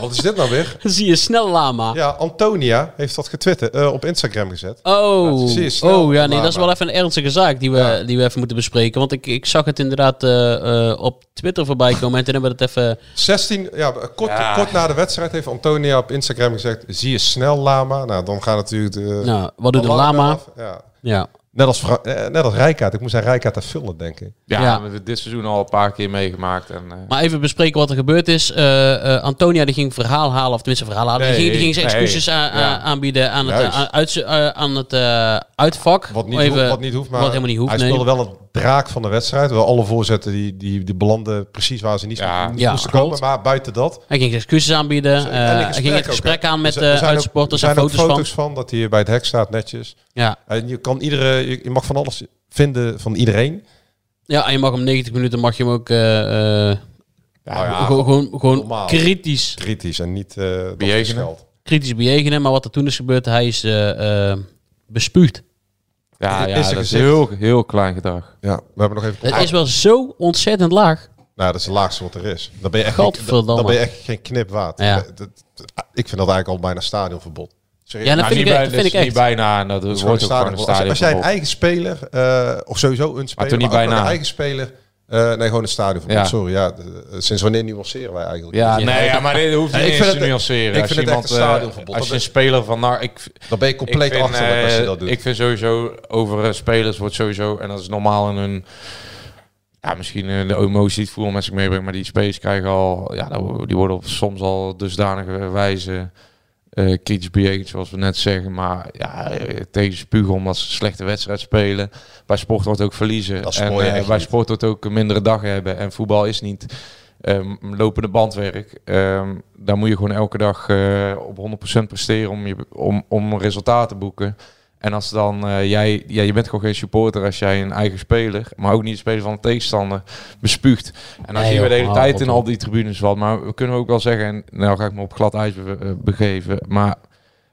Wat is dit nou weer? Dan zie je snel lama. Ja, Antonia heeft dat getwitterd, eh, op Instagram gezet. Oh, zie je snel, oh ja, nee, lama. dat is wel even een ernstige zaak die we, Ja. die we even moeten bespreken. Want ik, ik zag het inderdaad eh, eh, op Twitter voorbij komen en toen hebben we het even... 16, ja, kort, Ja. kort na de wedstrijd heeft Antonia op Instagram gezegd, zie je snel Lama? Nou, dan gaat natuurlijk de... Nou, wat doet een alarm lama? Ja. Ja, Net als, eh, net als Rijkaard. Ik moest aan Rijkaard vullen, denken. Ja, Ja. we hebben dit seizoen al een paar keer meegemaakt. En, eh, maar even bespreken wat er gebeurd is. Eh, eh, Antonia die ging verhaal halen, of tenminste verhaal halen. die, ging, die ging zijn nee. excuses aan- Ja. aanbieden aan het, Juist. uit, aan het eh, uitvak. Wat niet, Even- hoeft, wat niet hoeft, maar wat helemaal niet hoeft, hij nee. speelde wel een draak van de wedstrijd. Wel alle voorzetten die, die, die belanden precies waar ze niet, Ja. niet Ja, moesten komen. Maar buiten dat... Hij ging zijn excuses aanbieden. Eh, hij ging het gesprek aan met Er zijn- er de zijn ook- uitsupporters er en zijn ook foto's, foto's van. dat hij bij het hek staat, netjes. van. Ja. En je kan iedere, je, je mag van alles vinden van iedereen. ja, en je mag hem 90 minuten mag je hem ook eh, eh, ja, gewoon, gewoon, normaal. kritisch, kritisch en niet eh dat Bejegenen. kritisch bejegenen. Maar wat er toen is gebeurd, hij is eh, eh, bespuugd. ja, Is ja er dat is heel, heel klein gedrag. Ja, we hebben nog even... Het is wel zo ontzettend laag. Nou, dat is het laagste wat er is. Dan ben je echt, Gadverdamme. dan ben je echt geen knip waard. Ja. Ik vind dat eigenlijk al bijna stadionverbod. Serieus. Ja, dat Nou, vind niet ik, bij- echt- vind dat ik is echt. niet bijna, dat Dat is wordt ook gewoon een stadion. Als, als jij een eigen speler, eh, of sowieso een speler, niet maar bijna. een eigen speler, eh, nee, gewoon een stadionverbod. Ja. Sorry, ja. sinds wanneer nuanceren wij eigenlijk? Ja, nee, ja, maar dit hoeft niet ik eens vind te het- nuanceren. ik Als vind het iemand, echt een eh, stadionverbod. Als je een speler van... Nou, ik, Dan ben je compleet vind, achterlijk als je dat doet. Ik vind sowieso over spelers wordt sowieso, en dat is normaal in hun, ja, misschien de emotie die het met zich meebrengt, maar die spelers krijgen al, ja, die worden op soms al dusdanige wijze eh kritisch bejegend, zoals we net zeggen. Maar ja, tegen spugen omdat ze slechte wedstrijd spelen. Bij sport wordt ook verliezen. Dat en echt bij sport wordt ook een mindere dag hebben. En voetbal is niet ehm, lopende bandwerk. Ehm, daar moet je gewoon elke dag eh, op 100% presteren om, je, om, om een resultaat te boeken. En als dan eh, jij, ja, je bent gewoon geen supporter als jij een eigen speler, maar ook niet de speler van de tegenstander, bespuugt. En dan Nee, zien we de hele tijd in al die tribunes wat. Maar we kunnen ook wel zeggen, en nou ga ik me op glad ijs be- eh, begeven, maar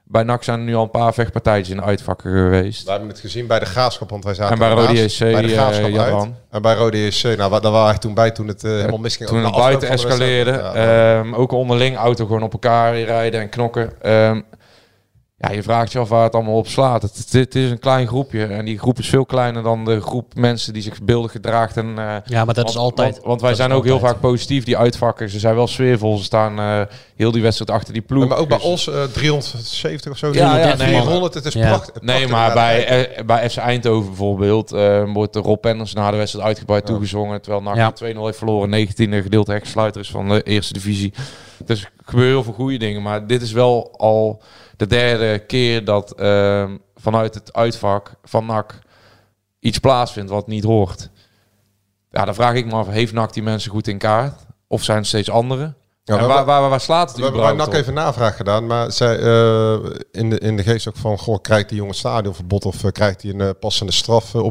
bij NAC zijn er nu al een paar vechtpartijtjes in de uitvakken geweest. We hebben het gezien bij de Graafschap, want wij zaten En bij. Rode JC, bij de eh, Graafschap uit. En bij Rode JC, nou, daar waren wij toen bij toen het helemaal misging. Toen het buiten escaleerde. Ja, ehm, ook onderling auto gewoon op elkaar rijden en knokken. Ehm, ja, je vraagt je af waar het allemaal op slaat. Het, het, het is een klein groepje. En die groep is veel kleiner dan de groep mensen die zich beeldig gedraagt. En, eh, Ja, maar dat is want, altijd. Want, want wij zijn is ook heel vaak positief, die uitvakken. Ze zijn wel sfeervol. Ze staan eh, heel die wedstrijd achter die ploeg. maar ook bij Dus- ons eh, 370 of zo. Ja, ja, 330, nee, 400, het is Ja. prachtig. Nee, maar bij, eh, bij FC Eindhoven bijvoorbeeld eh, wordt de Rob Penders na de wedstrijd uitgebreid toegezongen. Terwijl NAC Ja. 2-0 heeft verloren. 19e gedeelte hechtsluiter is van de eerste divisie. Dus er gebeuren heel veel goede dingen. Maar dit is wel al de derde keer dat ehm, vanuit het uitvak van NAC iets plaatsvindt wat niet hoort. Ja, dan vraag ik me af, heeft NAC die mensen goed in kaart? Of zijn het steeds anderen? Ja, en waar, waar, waar slaat het We hebben bij NAC op? even navraag gedaan, maar zij eh, in, de, in de geest ook van, goh, krijgt die jongen stadionverbod of eh, krijgt hij een eh, passende straf eh,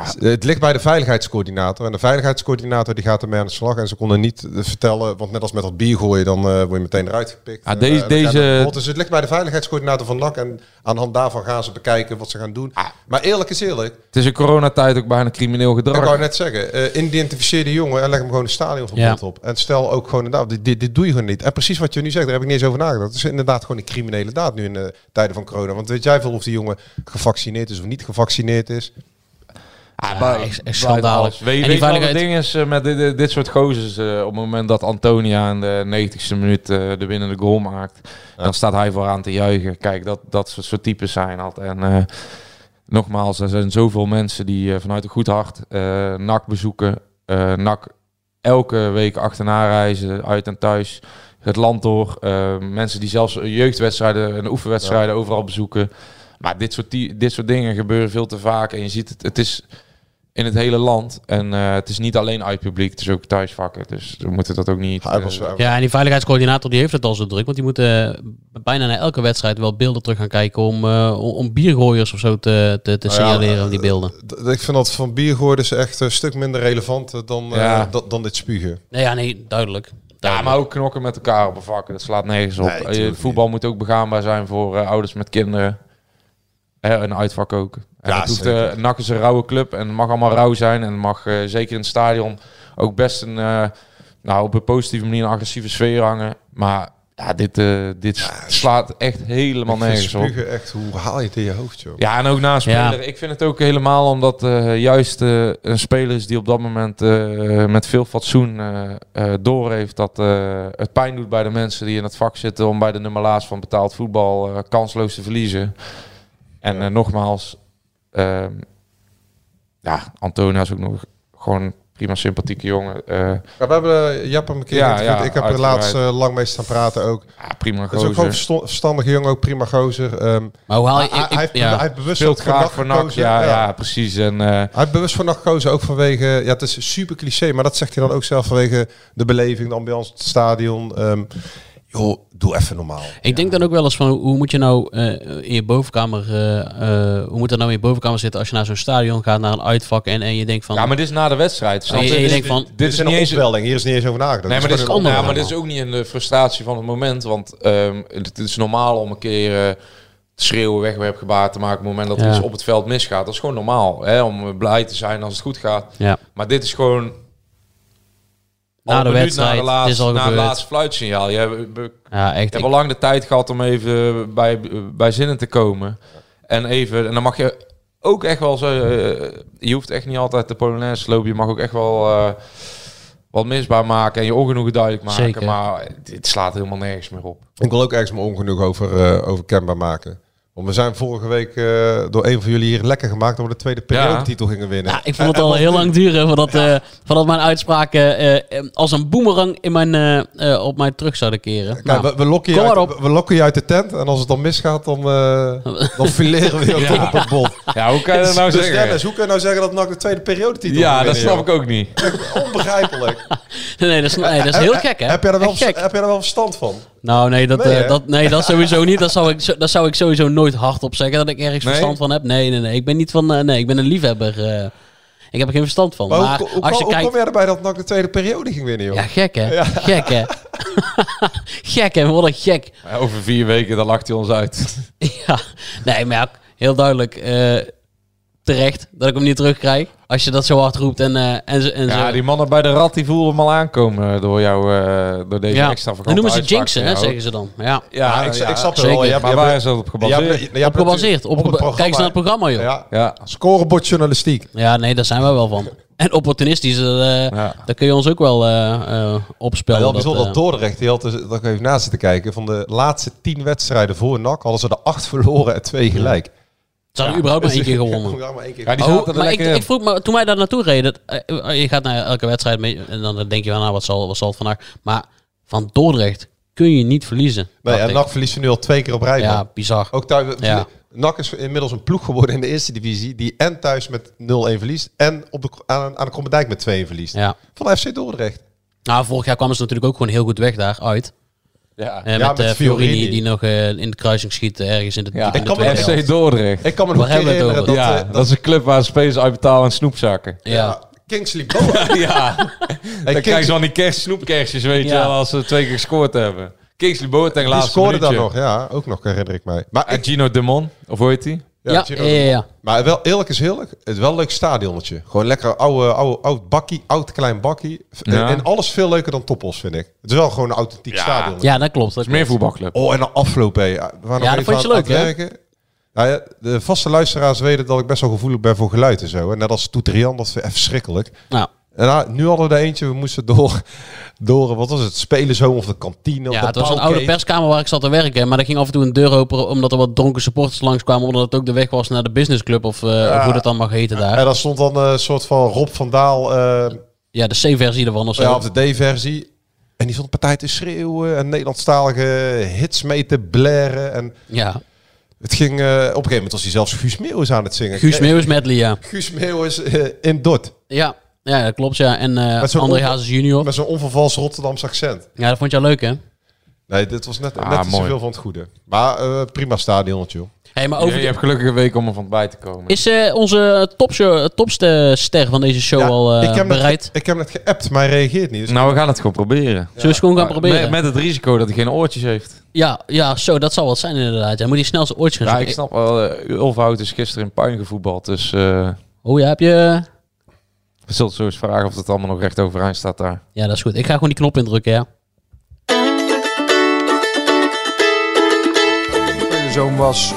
opgelegd? Het ligt bij de veiligheidscoördinator en de veiligheidscoördinator die gaat ermee aan de slag en ze konden niet vertellen, want net als met dat bier gooien, dan eh, word je meteen eruit gepikt. Ja, Eh, deze- deze-. Dus het ligt bij de veiligheidscoördinator van NAC en aan de hand daarvan gaan ze bekijken wat ze gaan doen. Maar eerlijk is eerlijk, Het is in coronatijd ook bijna crimineel gedrag. ik wou net zeggen, eh, identificeer die jongen en leg hem gewoon een stadionverbod Ja. op. En stel ook gewoon inderdaad, dit, dit, dit doe je gewoon niet. En precies wat je nu zegt, daar heb ik niet eens over nagedacht. Het is inderdaad gewoon een criminele daad nu in de tijden van corona. Want weet jij veel of die jongen gevaccineerd is of niet gevaccineerd is? Ah, Ja, echt- echt schandalig. Weet, En weet je wat het ding is eh, met dit, dit, soort gozers? eh, op het moment dat Antonia in de 90ste minuut eh, de winnende goal maakt, dan staat hij vooraan te juichen. Kijk, dat, dat soort, soort types zijn dat. En eh, nogmaals, er zijn zoveel mensen die vanuit een goed hart eh NAC bezoeken. eh NAC elke week achterna reizen, uit en thuis. Het land door. eh, mensen die zelfs jeugdwedstrijden en oefenwedstrijden overal bezoeken. Maar dit soort, dit soort dingen gebeuren veel te vaak. En je ziet het, het is in het hele land. En eh, het is niet alleen uit publiek, het is ook thuisvakken. Dus we moeten dat ook niet... Eh, Ja, en die veiligheidscoördinator die heeft het al zo druk. Want die moet eh, bijna na elke wedstrijd wel beelden terug gaan kijken om, eh, om, biergooiers of zo te, te, te Nou ja, signaleren, die beelden. ik vind dat van biergooien echt een stuk minder relevant dan, eh, Ja. dan, dit spugen. Nee, ja, nee, duidelijk. ja, maar ook knokken met elkaar op een vak. Dat slaat nergens op. Nee, voetbal moet ook begaanbaar zijn voor eh, ouders met kinderen. Hè, een uitvak ook. En Ja, het hoeft, eh, NAC is een rauwe club en het mag allemaal rauw zijn. En het mag eh, zeker in het stadion ook best een, eh, nou, op een positieve manier een agressieve sfeer hangen. Maar ja, dit, eh, dit slaat echt helemaal nergens op. spugen echt, hoe haal je het in je hoofd, joh? Ja, en ook na een Ja. speler. Ik vind het ook helemaal omdat eh, juist eh, een speler is die op dat moment eh, met veel fatsoen eh eh, door heeft dat eh, het pijn doet bij de mensen die in het vak zitten om bij de nummer laatst van betaald voetbal kansloos te verliezen. En nogmaals, ehm, ja, Antonia is ook nog gewoon prima sympathieke jongen. Eh, Ja, we hebben uh, Jap een keer Ja, Ik heb er laatst eh, lang mee staan praten ook. ja, prima Dat is ook gewoon gozer. verstandige jongen, ook prima gozer. Ehm, Maar hoe haal je... hij, ik- hij heeft, ja. hij heeft bewust Speelt ook graag voor NAC. Ja, ja. precies. En, eh, Hij heeft bewust voor NAC gekozen, ook vanwege... Ja, het is super cliché, maar dat zegt hij dan ook zelf vanwege de beleving, de ambiance, het stadion. Ehm, joh, doe even normaal. Ik denk dan ook wel eens van hoe moet je nou eh, in je bovenkamer, eh, eh, hoe moet dat nou in je bovenkamer zitten als je naar zo'n stadion gaat, naar een uitvak en, en je denkt van, ja, maar dit is na de wedstrijd. je- je? je Dit- denkt van- dit is een niet eens opwelling, hier is niet eens over nagedacht. Nee, maar dit is een ja, maar dit is ook niet in de frustratie van het moment. Want ehm, het is normaal om een keer eh, te schreeuwen, wegwerpgebaar te maken op het moment dat er Ja. iets op het veld misgaat. Dat is gewoon normaal. Hè, om blij te zijn als het goed gaat. ja, Maar dit is gewoon... na de wedstrijd, na, de het laatste, is al na het laatste fluitsignaal. Je hebt, Ja, echt. hebt al lang de tijd gehad om even bij, bij zinnen te komen. En even... En dan mag je ook echt wel zo... eh, je hoeft echt niet altijd de Polonaise te lopen. Je mag ook echt wel... eh, wat misbaar maken en je ongenoegen duidelijk maken. Zeker. Maar dit slaat helemaal nergens meer op. Ik wil ook ergens mijn ongenoeg over, eh, over kenbaar maken. Want we zijn vorige week eh, door een van jullie hier lekker gemaakt dat we de tweede periodetitel gingen winnen. Ja, ik vond het En- al heel lang duren voordat, eh, voordat mijn uitspraken eh, als een boemerang in mijn, eh, eh, op mij terug zouden keren. Kijk, Nou, we, we, lokken je uit, we lokken je uit de tent en als het dan misgaat, dan, eh dan fileren we je Ja. op het bot. Ja, hoe kan je dat nou dus zeggen? Dennis, hoe kun je nou zeggen dat NAC de tweede periodetitel ja, dat snap joh? ik ook niet. Onbegrijpelijk. Nee, dat is, nee, dat is heel gek, hè? Heb jij er wel, gek. heb jij er wel verstand van? Nou, nee, dat, Nee, eh, dat, nee, dat sowieso niet. Dat zou, ik, dat zou ik sowieso nooit hardop zeggen dat ik ergens Nee? verstand van heb. Nee, nee, nee. Ik ben niet van. eh, nee, ik ben een liefhebber. eh. ik heb er geen verstand van. Maar, Maar, hoe, hoe, als je hoe, kijkt. kom jij erbij dat NAC de tweede periode ging winnen, joh? Ja, gek hè? Gek hè? gek hè? Wat een gek. Ja, Over vier weken, dan lacht hij ons uit. ja, nee, maar ja, heel duidelijk. eh, terecht dat ik hem niet terugkrijg. Als je dat zo hard roept en, eh, en, en Ja, zo. die mannen bij de rat, die voelen hem al aankomen door jou, eh, door deze ja. extra Dat noemen ze jinxen, hè, zeggen ze dan. Ja. Ja, ik, ja, ik snap het zeker. wel. Je hebt, Maar waar is dat op je gebaseerd? hebt- je hebt Op gebaseerd. Op, kijk eens naar het programma, joh. Ja, Ja, scorebord journalistiek. Ja, nee, daar zijn we wel van. En opportunistisch, eh ja. daar kun je ons ook wel eh eh opspellen. wel dat, bijzonder eh, dat Dordrecht, die had dus, dat ik even na zitten kijken, van de laatste tien wedstrijden voor NAC hadden ze er acht verloren en twee gelijk. Ze hadden überhaupt maar één keer gewonnen. Ja, maar één keer. Ja, die Oh, zaten er maar ik, lekker in. ik vroeg me, toen wij daar naartoe reden, dat, eh, je gaat naar elke wedstrijd mee, en dan denk je van, nou, wat zal, wat zal het vandaag? Maar van Dordrecht kun je niet verliezen. Nee, dacht en ik. NAC verliest er nu al twee keer op rij. Ja, man. bizar. Ook thuis. Ja. NAC is inmiddels een ploeg geworden in de eerste divisie. Die en thuis met 0-1 verliest. En op de, aan, aan de Krommerdijk met 2 verliest. Ja. Van FC Dordrecht. Nou, vorig jaar kwamen ze natuurlijk ook gewoon heel goed weg daar uit. Ja. Eh, Ja, met met eh, Fiorini, Fiorini. die nog eh, in de kruising schiet ergens in de, Ja, ik kan me. FC Dordrecht. Ik kan me nog herinneren dat, ja, dat is een club waar spelers uitbetalen en snoepzakken. Ja. ja, Kingsley Bowen. ja, dan krijgen ze van die kerst, snoepkerstjes, weet je wel, als ze twee keer gescoord hebben. Kingsley Boateng Die laatste scoorde daar minuutje. nog, ja. Ook nog herinner ik mij. Maar En ik, Gino Demon, of hoe heet die? Ja, ja, ja, ja. Maar wel, eerlijk is eerlijk, het is wel een leuk stadionnetje. Gewoon lekker oude, oude, oud bakkie, oud klein bakkie. Ja. En alles veel leuker dan Toppos, vind ik. Het is wel gewoon een authentiek stadionnetje. Ja, dat klopt. Dat is meer voetbalclub. Oh, en de afloop, hé. Ja, dat vond je leuk, hè? Nou ja, de vaste luisteraars weten dat ik best wel gevoelig ben voor geluid en zo. En net als Toeterian, dat is echt verschrikkelijk. Nou, En nou, nu hadden we er eentje, we moesten door, door wat was het, spelen zo of de kantine. of ja, het was een oude perskamer waar ik zat te werken. Maar er ging af en toe een deur open omdat er wat dronken supporters langskwamen. Omdat het ook de weg was naar de businessclub of, eh, of hoe dat dan mag heten daar. En daar stond dan een soort van Rob van Daal, eh, Ja, de C-versie ervan of zo. ja, of de D-versie. En die stond partij te schreeuwen en Nederlandstalige hits mee te blaren. En Ja. het ging, eh, op een gegeven moment was hij zelfs Guus Meeuwis aan het zingen. Guus Meeuwis medley, ja. Guus Meeuwis in Dort. Ja, ja dat klopt, ja. En eh Met zo'n André Hazes junior. Met zo'n onvervals Rotterdams accent. Ja, dat vond je leuk, hè? Nee, dit was net, Ah, net mooi. veel van het goede. Maar eh, prima stadionnetje, joh. Hey, maar Over over je hebt gelukkig een week om er van bij te komen. Is eh, onze topshow, topste ster van deze show Ja, al eh, ik, heb net, bereid? ge- ik heb net geappt, maar hij reageert niet. Dus nou, we gaan het gewoon proberen. Zullen we eens gewoon gaan proberen? Met, met het risico dat hij geen oortjes heeft. Ja, ja, zo, dat zal wat zijn inderdaad. Ja, moet hij snel zijn oortjes gaan Ja, zoeken. ik snap wel. Uh, Ulfhout is gisteren in puin gevoetbald. Dus eh, Oh ja, heb je... we zullen zo eens vragen of het allemaal nog recht overeind staat daar. Ja, dat is goed. Ik ga gewoon die knop indrukken, ja. De zoon was,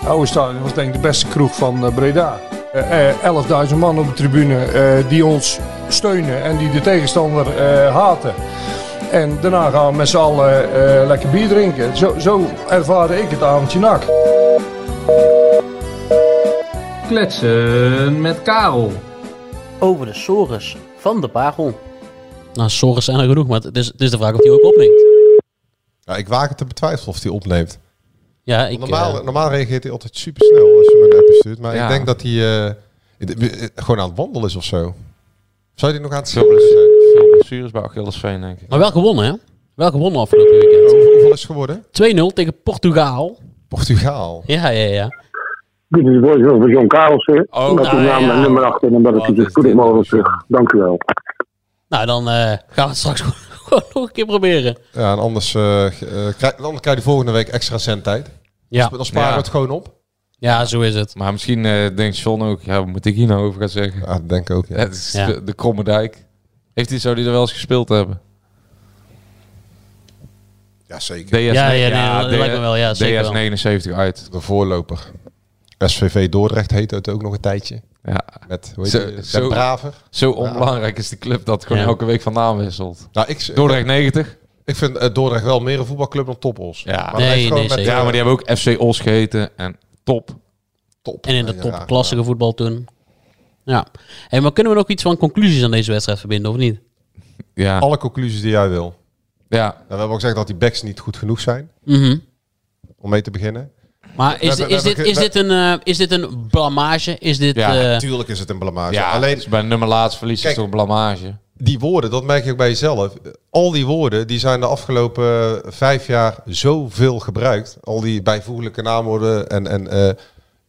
het oude stadion was denk ik de beste kroeg van eh, Breda. Eh, eh, 11.000 man op de tribune eh, die ons steunen en die de tegenstander eh, haten. En daarna gaan we met z'n allen eh, lekker bier drinken. Zo, zo ervaarde ik het avondje nak. Kletsen met Karel. Over de sores van de Pagel. Nou, sores zijn er genoeg, maar het is, het is de vraag of hij ook opneemt. Ja, ik waag het te betwijfelen of hij opneemt. Ja, ik... normaal, eh, normaal reageert hij altijd super snel als je me een appje stuurt. Maar Ja. ik denk dat hij eh, eh, gewoon aan het wandelen is of zo. Zou hij nog aan het Veel, zijn? veel blessures bij Achillesveen, denk ik. maar wel gewonnen, hè? Wel gewonnen afgelopen weekend. Hoe- Hoeveel is het geworden? 2-0 tegen Portugal. Portugaal. Ja, ja, ja. Dit is de voice over John Karels. hè. Oh, met nou ja. nummer achter en dat Wat ik het zo is spoedig mogelijk nou terug. Dank u wel. Nou, dan eh, gaan we het straks gewoon, nog een keer proberen. Ja, en anders, eh, eh, krijg, je volgende week extra zendtijd. Ja, Dan sparen Ja. we het gewoon op. ja zo is het. Maar misschien eh, denkt John ook, ja, wat moet ik hier nou over gaan zeggen? Ja, dat denk ik ook. Ja. Het is Ja. de, de Kromme Dijk. Heeft hij, zou die er wel eens gespeeld hebben? Ja, zeker. DS, Ja, ja, nee, dat lijkt me wel, ja, zeker DS wel. 79 uit. De voorloper. SVV Dordrecht heet het ook nog een tijdje. Ja. Met, hoe heet Zo-? Den zo- Braver. Zo onbelangrijk is de club dat gewoon Ja. elke week van naam wisselt. Nou, ik, Dordrecht 90. ik vind eh, Dordrecht wel meer een voetbalclub dan Toppos. Ja. Maar Nee, nee, met. Ja, maar die hebben ook FC Os geheten en top. top. En in de Ja, topklassige voetbal toen. Ja. Hey, maar kunnen we nog iets van conclusies aan deze wedstrijd verbinden, of niet? Ja. Alle conclusies die jij wil. ja. Nou, we hebben ook gezegd dat die backs niet goed genoeg zijn. Mhm. Om mee te beginnen. Maar is, is, dit, is, dit een, eh, is dit een blamage? Is dit... Ja, eh, Natuurlijk is het een blamage. Ja, Alleen dus bij nummer laatst verlies is Kijk. toch een blamage. die woorden, dat merk je ook bij jezelf. Al die woorden, die zijn de afgelopen vijf jaar zoveel gebruikt. Al die bijvoeglijke naamwoorden en, en eh,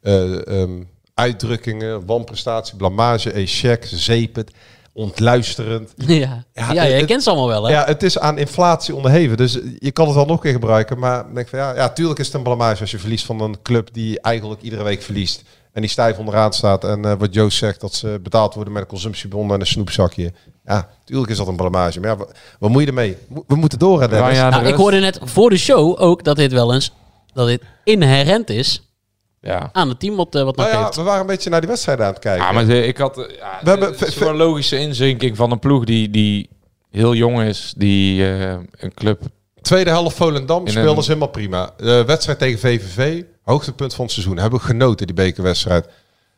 eh, ehm, uitdrukkingen, wanprestatie, blamage, échec, zeepet, ontluisterend. ja, ja, Ja, jij het- kent ze allemaal wel, hè? Ja, het is aan inflatie onderheven. Dus je kan het wel nog een keer gebruiken. Maar ik denk van ja, ja, tuurlijk is het een blamage als je verliest van een club die eigenlijk iedere week verliest. En die stijf onderaan staat. En eh, wat Joost zegt, dat ze betaald worden met een consumptiebon en een snoepzakje. Ja, tuurlijk is dat een blamage. Maar ja, wa- wat moet je ermee? Mo- We moeten door, hè, nou, ik hoorde net voor de show ook dat dit wel eens... Dat dit inherent is Ja. aan het team wat, eh, wat nog Nou ja, heeft. we waren een beetje naar die wedstrijden aan het kijken. Ja, maar de- ik had... eh, Ja, We hebben- een logische inzinking van een ploeg die, die heel jong is. Die eh, een club... Tweede helft Volendam een- ze helemaal prima. De wedstrijd tegen VVV, hoogtepunt van het seizoen. Hebben we genoten, die bekerwedstrijd.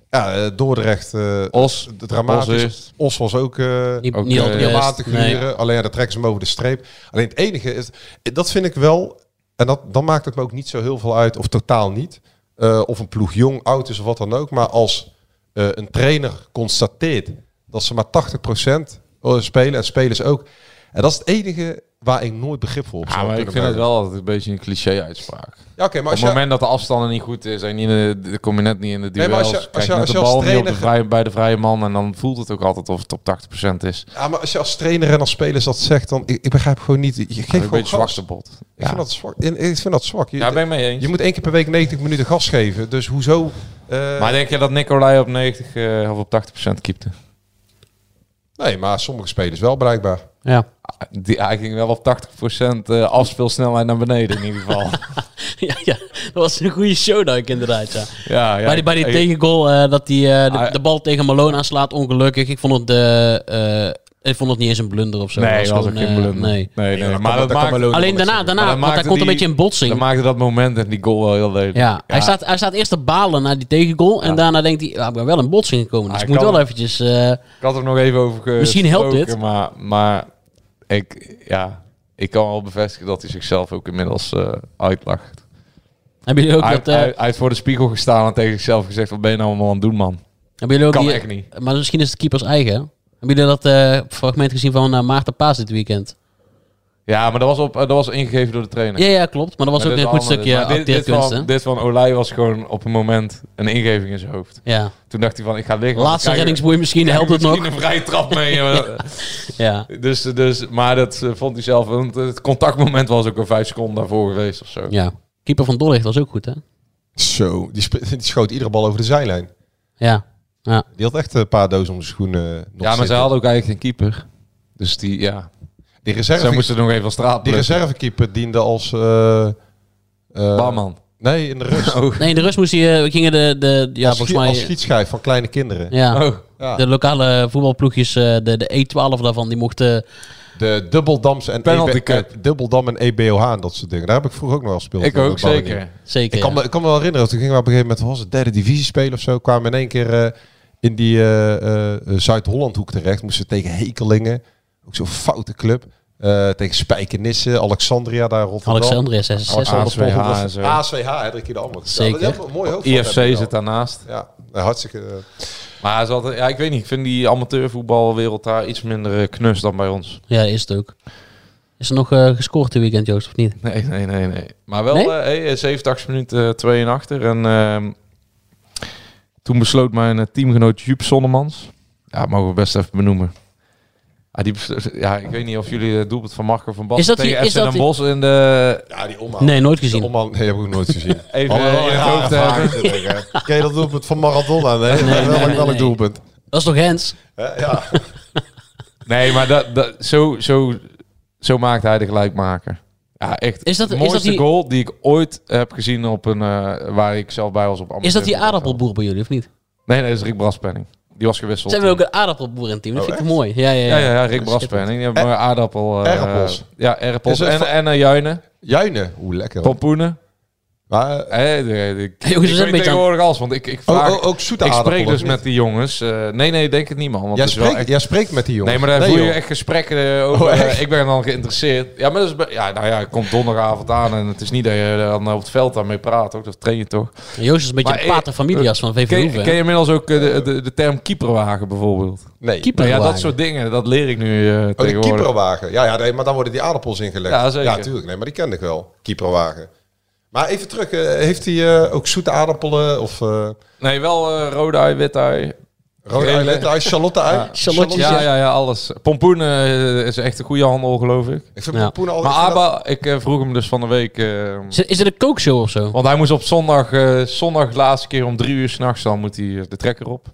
Ja, Dordrecht. eh, Os. de dramatisch. Os Os, was ook. eh Niet, Ook, niet te Nee. Alleen ja, dan trekken ze hem over de streep. Alleen het enige is, dat vind ik wel, en dat, dan maakt het me ook niet zo heel veel uit, of totaal niet. Eh, of een ploeg jong, oud is of wat dan ook. Maar als eh, een trainer constateert dat ze maar 80% spelen en spelers ook. En dat is het enige waar ik nooit begrip voor op Ja, maar ik vind het wel altijd een beetje een cliché-uitspraak. Ja, oké, maar Op als het je, moment dat de afstanden niet goed is en niet in de, de kom je net niet in de Nee, duels, maar als je- als je- je als de je als bal niet op de trainer- vrije, bij de vrije man en dan voelt het ook altijd of het op 80% is. ja, maar als je als trainer en als spelers dat zegt, dan ik, ik begrijp gewoon niet. Je geeft een gewoon beetje gas. zwakste bot. Ik Ja. vind dat zwak. Ik vind dat zwak. Je, Ja, ben ik mee eens. je moet één keer per week 90 minuten gas geven. Dus hoezo? eh, Maar denk je dat Nicolai op 90 eh, of op 80% keepte? Nee, maar sommige spelers wel blijkbaar. Ja. Die, hij ging wel op 80% eh, afspeelsnelheid naar beneden in ieder geval. ja, ja, dat was een goede showdog inderdaad, ja. ja, ja, bij die, bij die ik- tegengoal, eh, dat hij eh, de, Hij- de bal tegen Malone aanslaat, ongelukkig. Ik vond het, ik vond het niet eens een blunder of zo. Nee, Het dat was ook geen blunder. Nee. Nee, maar dat maakt, Malone- Alleen daarna, daarna Maar dat want hij komt een beetje in botsing. dan maakte dat moment en die goal wel heel lelijk. Ja, Hij, staat, hij staat eerst te balen naar die tegengoal. En Ja. daarna denkt hij, ja, ik ben wel in botsing gekomen. Dus Hij ik moet wel eventjes... eh, Ik had er nog even over gesproken. Misschien helpt dit. Maar, maar ik, ja, ik kan wel bevestigen dat hij zichzelf ook inmiddels eh, uitlacht. hebben jullie ook Hij, dat... eh, voor de spiegel gestaan en tegen zichzelf gezegd... wat ben je nou allemaal aan het doen, man? hebben jullie ook kan die- echt niet. Maar misschien is het keepers eigen. hè? Hebben jullie dat eh, fragment gezien van eh, Maarten Paas dit weekend? Ja, maar dat was, op, eh, dat was ingegeven door de trainer. Ja, ja, klopt. Maar dat was Maar ook een goed stukje maar dit, dit, van, dit van Olij was gewoon op een moment een ingeving in zijn hoofd. Ja. Toen dacht hij van, ik ga liggen. Laatste reddingsboei misschien, helpt het nog. Misschien een vrije trap mee. Ja. dus, dus, maar dat eh, vond hij zelf... Want het contactmoment was ook een vijf seconden daarvoor geweest of zo. ja. Keeper van Dordrecht was ook goed, hè? Zo, die, schoot iedere bal over de zijlijn. Ja. ja. Die had echt een paar dozen om zijn schoenen. eh, nog Ja, maar zitten. ze hadden ook eigenlijk geen keeper. Dus die, ja... Die Ze reserve, moesten nog even van straat die plukken. reservekeeper diende als... eh eh, Barman. Nee, in de rust. Oh. Nee, in de rust moest hij... we gingen de... de ja, als, volgens mij... als schietschijf van kleine kinderen. ja. Oh. Ja. De lokale voetbalploegjes, eh, de, de E12 daarvan, die mochten... De dubbeldams en, Penalty EB cup. eh, dubbeldam en EBOH en dat soort dingen. Daar heb ik vroeger ook nog wel gespeeld. Ik ook, zeker. Zeker, Ik kan, ja. me, ik kan me wel herinneren, toen gingen we op een gegeven moment, was het derde divisie spelen of zo, kwamen we in één keer eh, in die Zuid-Holland hoek terecht. Moesten we tegen Hekelingen, ook zo'n foute club. Eh, tegen Spijkenisse, Alexandria daar in Rotterdam. Alexandria 66. Alexander ASWH. ASWH, hè, dat je er allemaal. Zeker. Ja, dat is een mooi hoofd. IFC zit daarnaast. Ja, hartstikke. eh, Maar ze hadden, ja, ik weet niet. Ik vind die amateurvoetbalwereld daar iets minder eh, knus dan bij ons. Ja, is het ook. Is er nog eh, gescoord dit weekend, Joost, of niet? Nee, nee, nee, nee. Maar wel Nee? eh, hey, 87 minuten eh, 2 en achter. En ehm, toen besloot mijn teamgenoot Jup Sonnemans. Ja, mogen we best even benoemen. Ah, die ja, ik weet niet of jullie het doelpunt van Marco van Basten Is dat die- tegen is dat Den die- Bosch in de... ja, die omhaal. Nee, nooit gezien. omhaal, nee, heb ik ook nooit gezien. Even Hadden we wel in een het hoofd. Ken je dat doelpunt van Maradona? Nee, Nee, nee, welk, nee, welk nee. doelpunt? Dat is toch Hens? Hè, ja. Nee, maar dat, dat, zo, zo, zo maakt hij de gelijkmaker. Ja, echt. Is dat- de is dat mooiste die- goal die ik ooit heb gezien op een... eh, waar ik zelf bij was op Is dat die aardappelboer bij jullie, of niet? Nee, nee, dat is Rick Braspenning. Die was gewisseld. Zijn we ook een aardappelboer in het team? Dat Oh, vind ik mooi? Ja, ja, Ja, ja. ja, ja Rick Braspenning. Die hebben mooie aardappel... eh, Erpels. Ja, erpels. En, van- en eh, juinen. Juinen, hoe lekker. Pompoenen. Maar, eh, Eh, de, de, ik zijn ik een weet beetje tegenwoordig alles, want ik, ik vraag... ook zoete ik spreek dus met die jongens. eh, nee, nee, denk het niet, man. Want Jij het spreekt, echt- jij spreekt met die jongens. Nee, maar daar voel je echt gesprekken eh, over. Oh, eh, echt? ik ben dan geïnteresseerd. Ja, maar dat is, ja, nou ja, ik kom donderdagavond aan en het is niet dat je dan op het veld daarmee praat, ook. Dat train je toch. Joost is een beetje Maar, een pater familias van VV Ken, ken je inmiddels ook eh, de, de, de term keeperwagen bijvoorbeeld? Nee. Keeper- Nou ja, dat Keeperwagen. soort dingen, dat leer ik nu eh Oh, de keeperwagen. Ja, ja nee, maar dan worden die aardappels ingelegd. Ja, zeker. Ja, tuurlijk. Nee, maar die kende ik wel. Keeperwagen. Maar even terug. eh, heeft hij eh, ook zoete aardappelen of eh Nee, wel eh rode ui, wit ui. rode ei, witte ei, Charlotte ei? Ja. Ja, ja. ja, alles. Pompoenen is echt een goede handel, geloof ik. Ik vind Ja. pompoenen al... Maar dat- Abba, ik eh, vroeg hem dus van de week... eh, Is het- Is het een kookshow of zo? want hij moest op zondag, eh, zondag de laatste keer om drie uur s'nachts, dan moet hij de trekker op.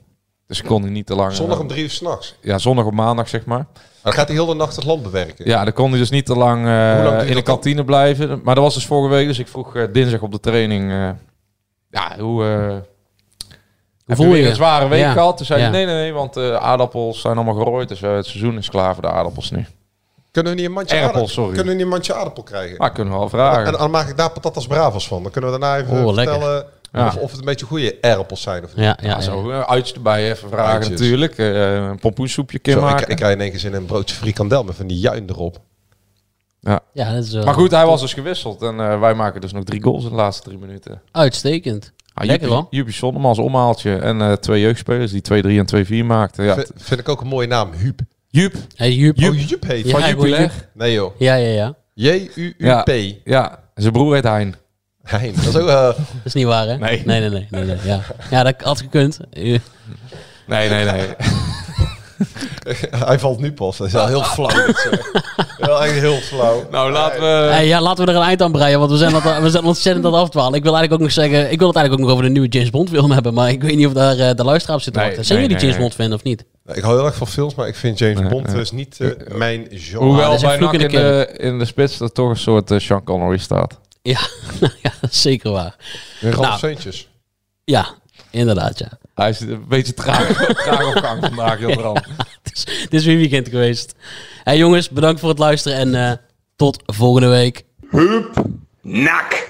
Dus ik kon hij niet te lang... Zondag eh, om drie uur s'nachts. Ja, zondag op maandag, zeg maar. Dan gaat hij heel de nacht het land bewerken. Ja, dan kon hij dus niet te lang, eh, Hoe lang in de dan? kantine blijven. Maar dat was dus vorige week, dus ik vroeg eh, dinsdag op de training... eh, ja, hoe... eh heb voel je een zware week Ja. gehad? Toen zei Ja. hij, nee, nee, nee, want de aardappels zijn allemaal gerooid. Dus eh, het seizoen is klaar voor de aardappels nu. Kunnen we niet een mandje aardappel, sorry. Kunnen we niet een mandje aardappel krijgen? Maar kunnen we wel en, vragen. en dan maak ik daar patatas bravas van. Dan kunnen we daarna even Oh, lekker. Ja. Of, of het een beetje goede aardappels zijn of niet. Ja, Ja, ja, ja. zo. eh, Uitjes erbij even vragen Uitjes. natuurlijk. Eh, een pompoensoepje Zo, kunnen ik, maken. ik krijg in één keer zin in een broodje frikandel met van die juin erop. Ja, dat is wel maar goed, hij was dus gewisseld. En eh, wij maken dus nog drie goals in de laatste drie minuten. uitstekend. Ah, Lekker, hoor. Juppie Sonnemans omhaaltje. En eh, twee jeugdspelers die 2-3 en 2-4 maakten. Ja, vind, vind ik ook een mooie naam, Huub. Jup. Hey, Jup. Jup. Oh, Jup heet. Ja, Van ik Jupiler. Nee joh. Ja, ja, ja. J-U-U-P. Ja, en zijn broer heet Hein. Hein. Dat is ook... eh, Dat is niet waar, hè? Nee. Nee, nee, nee. nee, nee, ja. ja, dat had gekund. Nee, nee, nee. hij valt nu pas. Dat is wel heel flauw. Wel echt heel flauw. nou, laten we... Hey, ja, laten we er een eind aan breien, want we zijn, dat, we zijn ontzettend aan het afdwalen. Ik wil eigenlijk ook nog zeggen, ik wil het eigenlijk ook nog over de nieuwe James Bond film hebben, maar ik weet niet of daar eh, de luisteraar op zit te Nee, wachten. Zijn nee, jullie nee, James nee. Bond fan of niet? Ik hou heel erg van films, maar ik vind James Bond nee. dus niet eh, mijn genre. Hoewel een bij in in de in de spits er toch een soort Sean Connery staat. Ja, nou ja, dat is zeker waar. Een Ralf Nou. Ja, inderdaad, ja. Hij is een beetje traag, traag op gang vandaag, Jodran. Het is, het is weer weekend geweest. Hey jongens, bedankt voor het luisteren en eh, tot volgende week. Nak.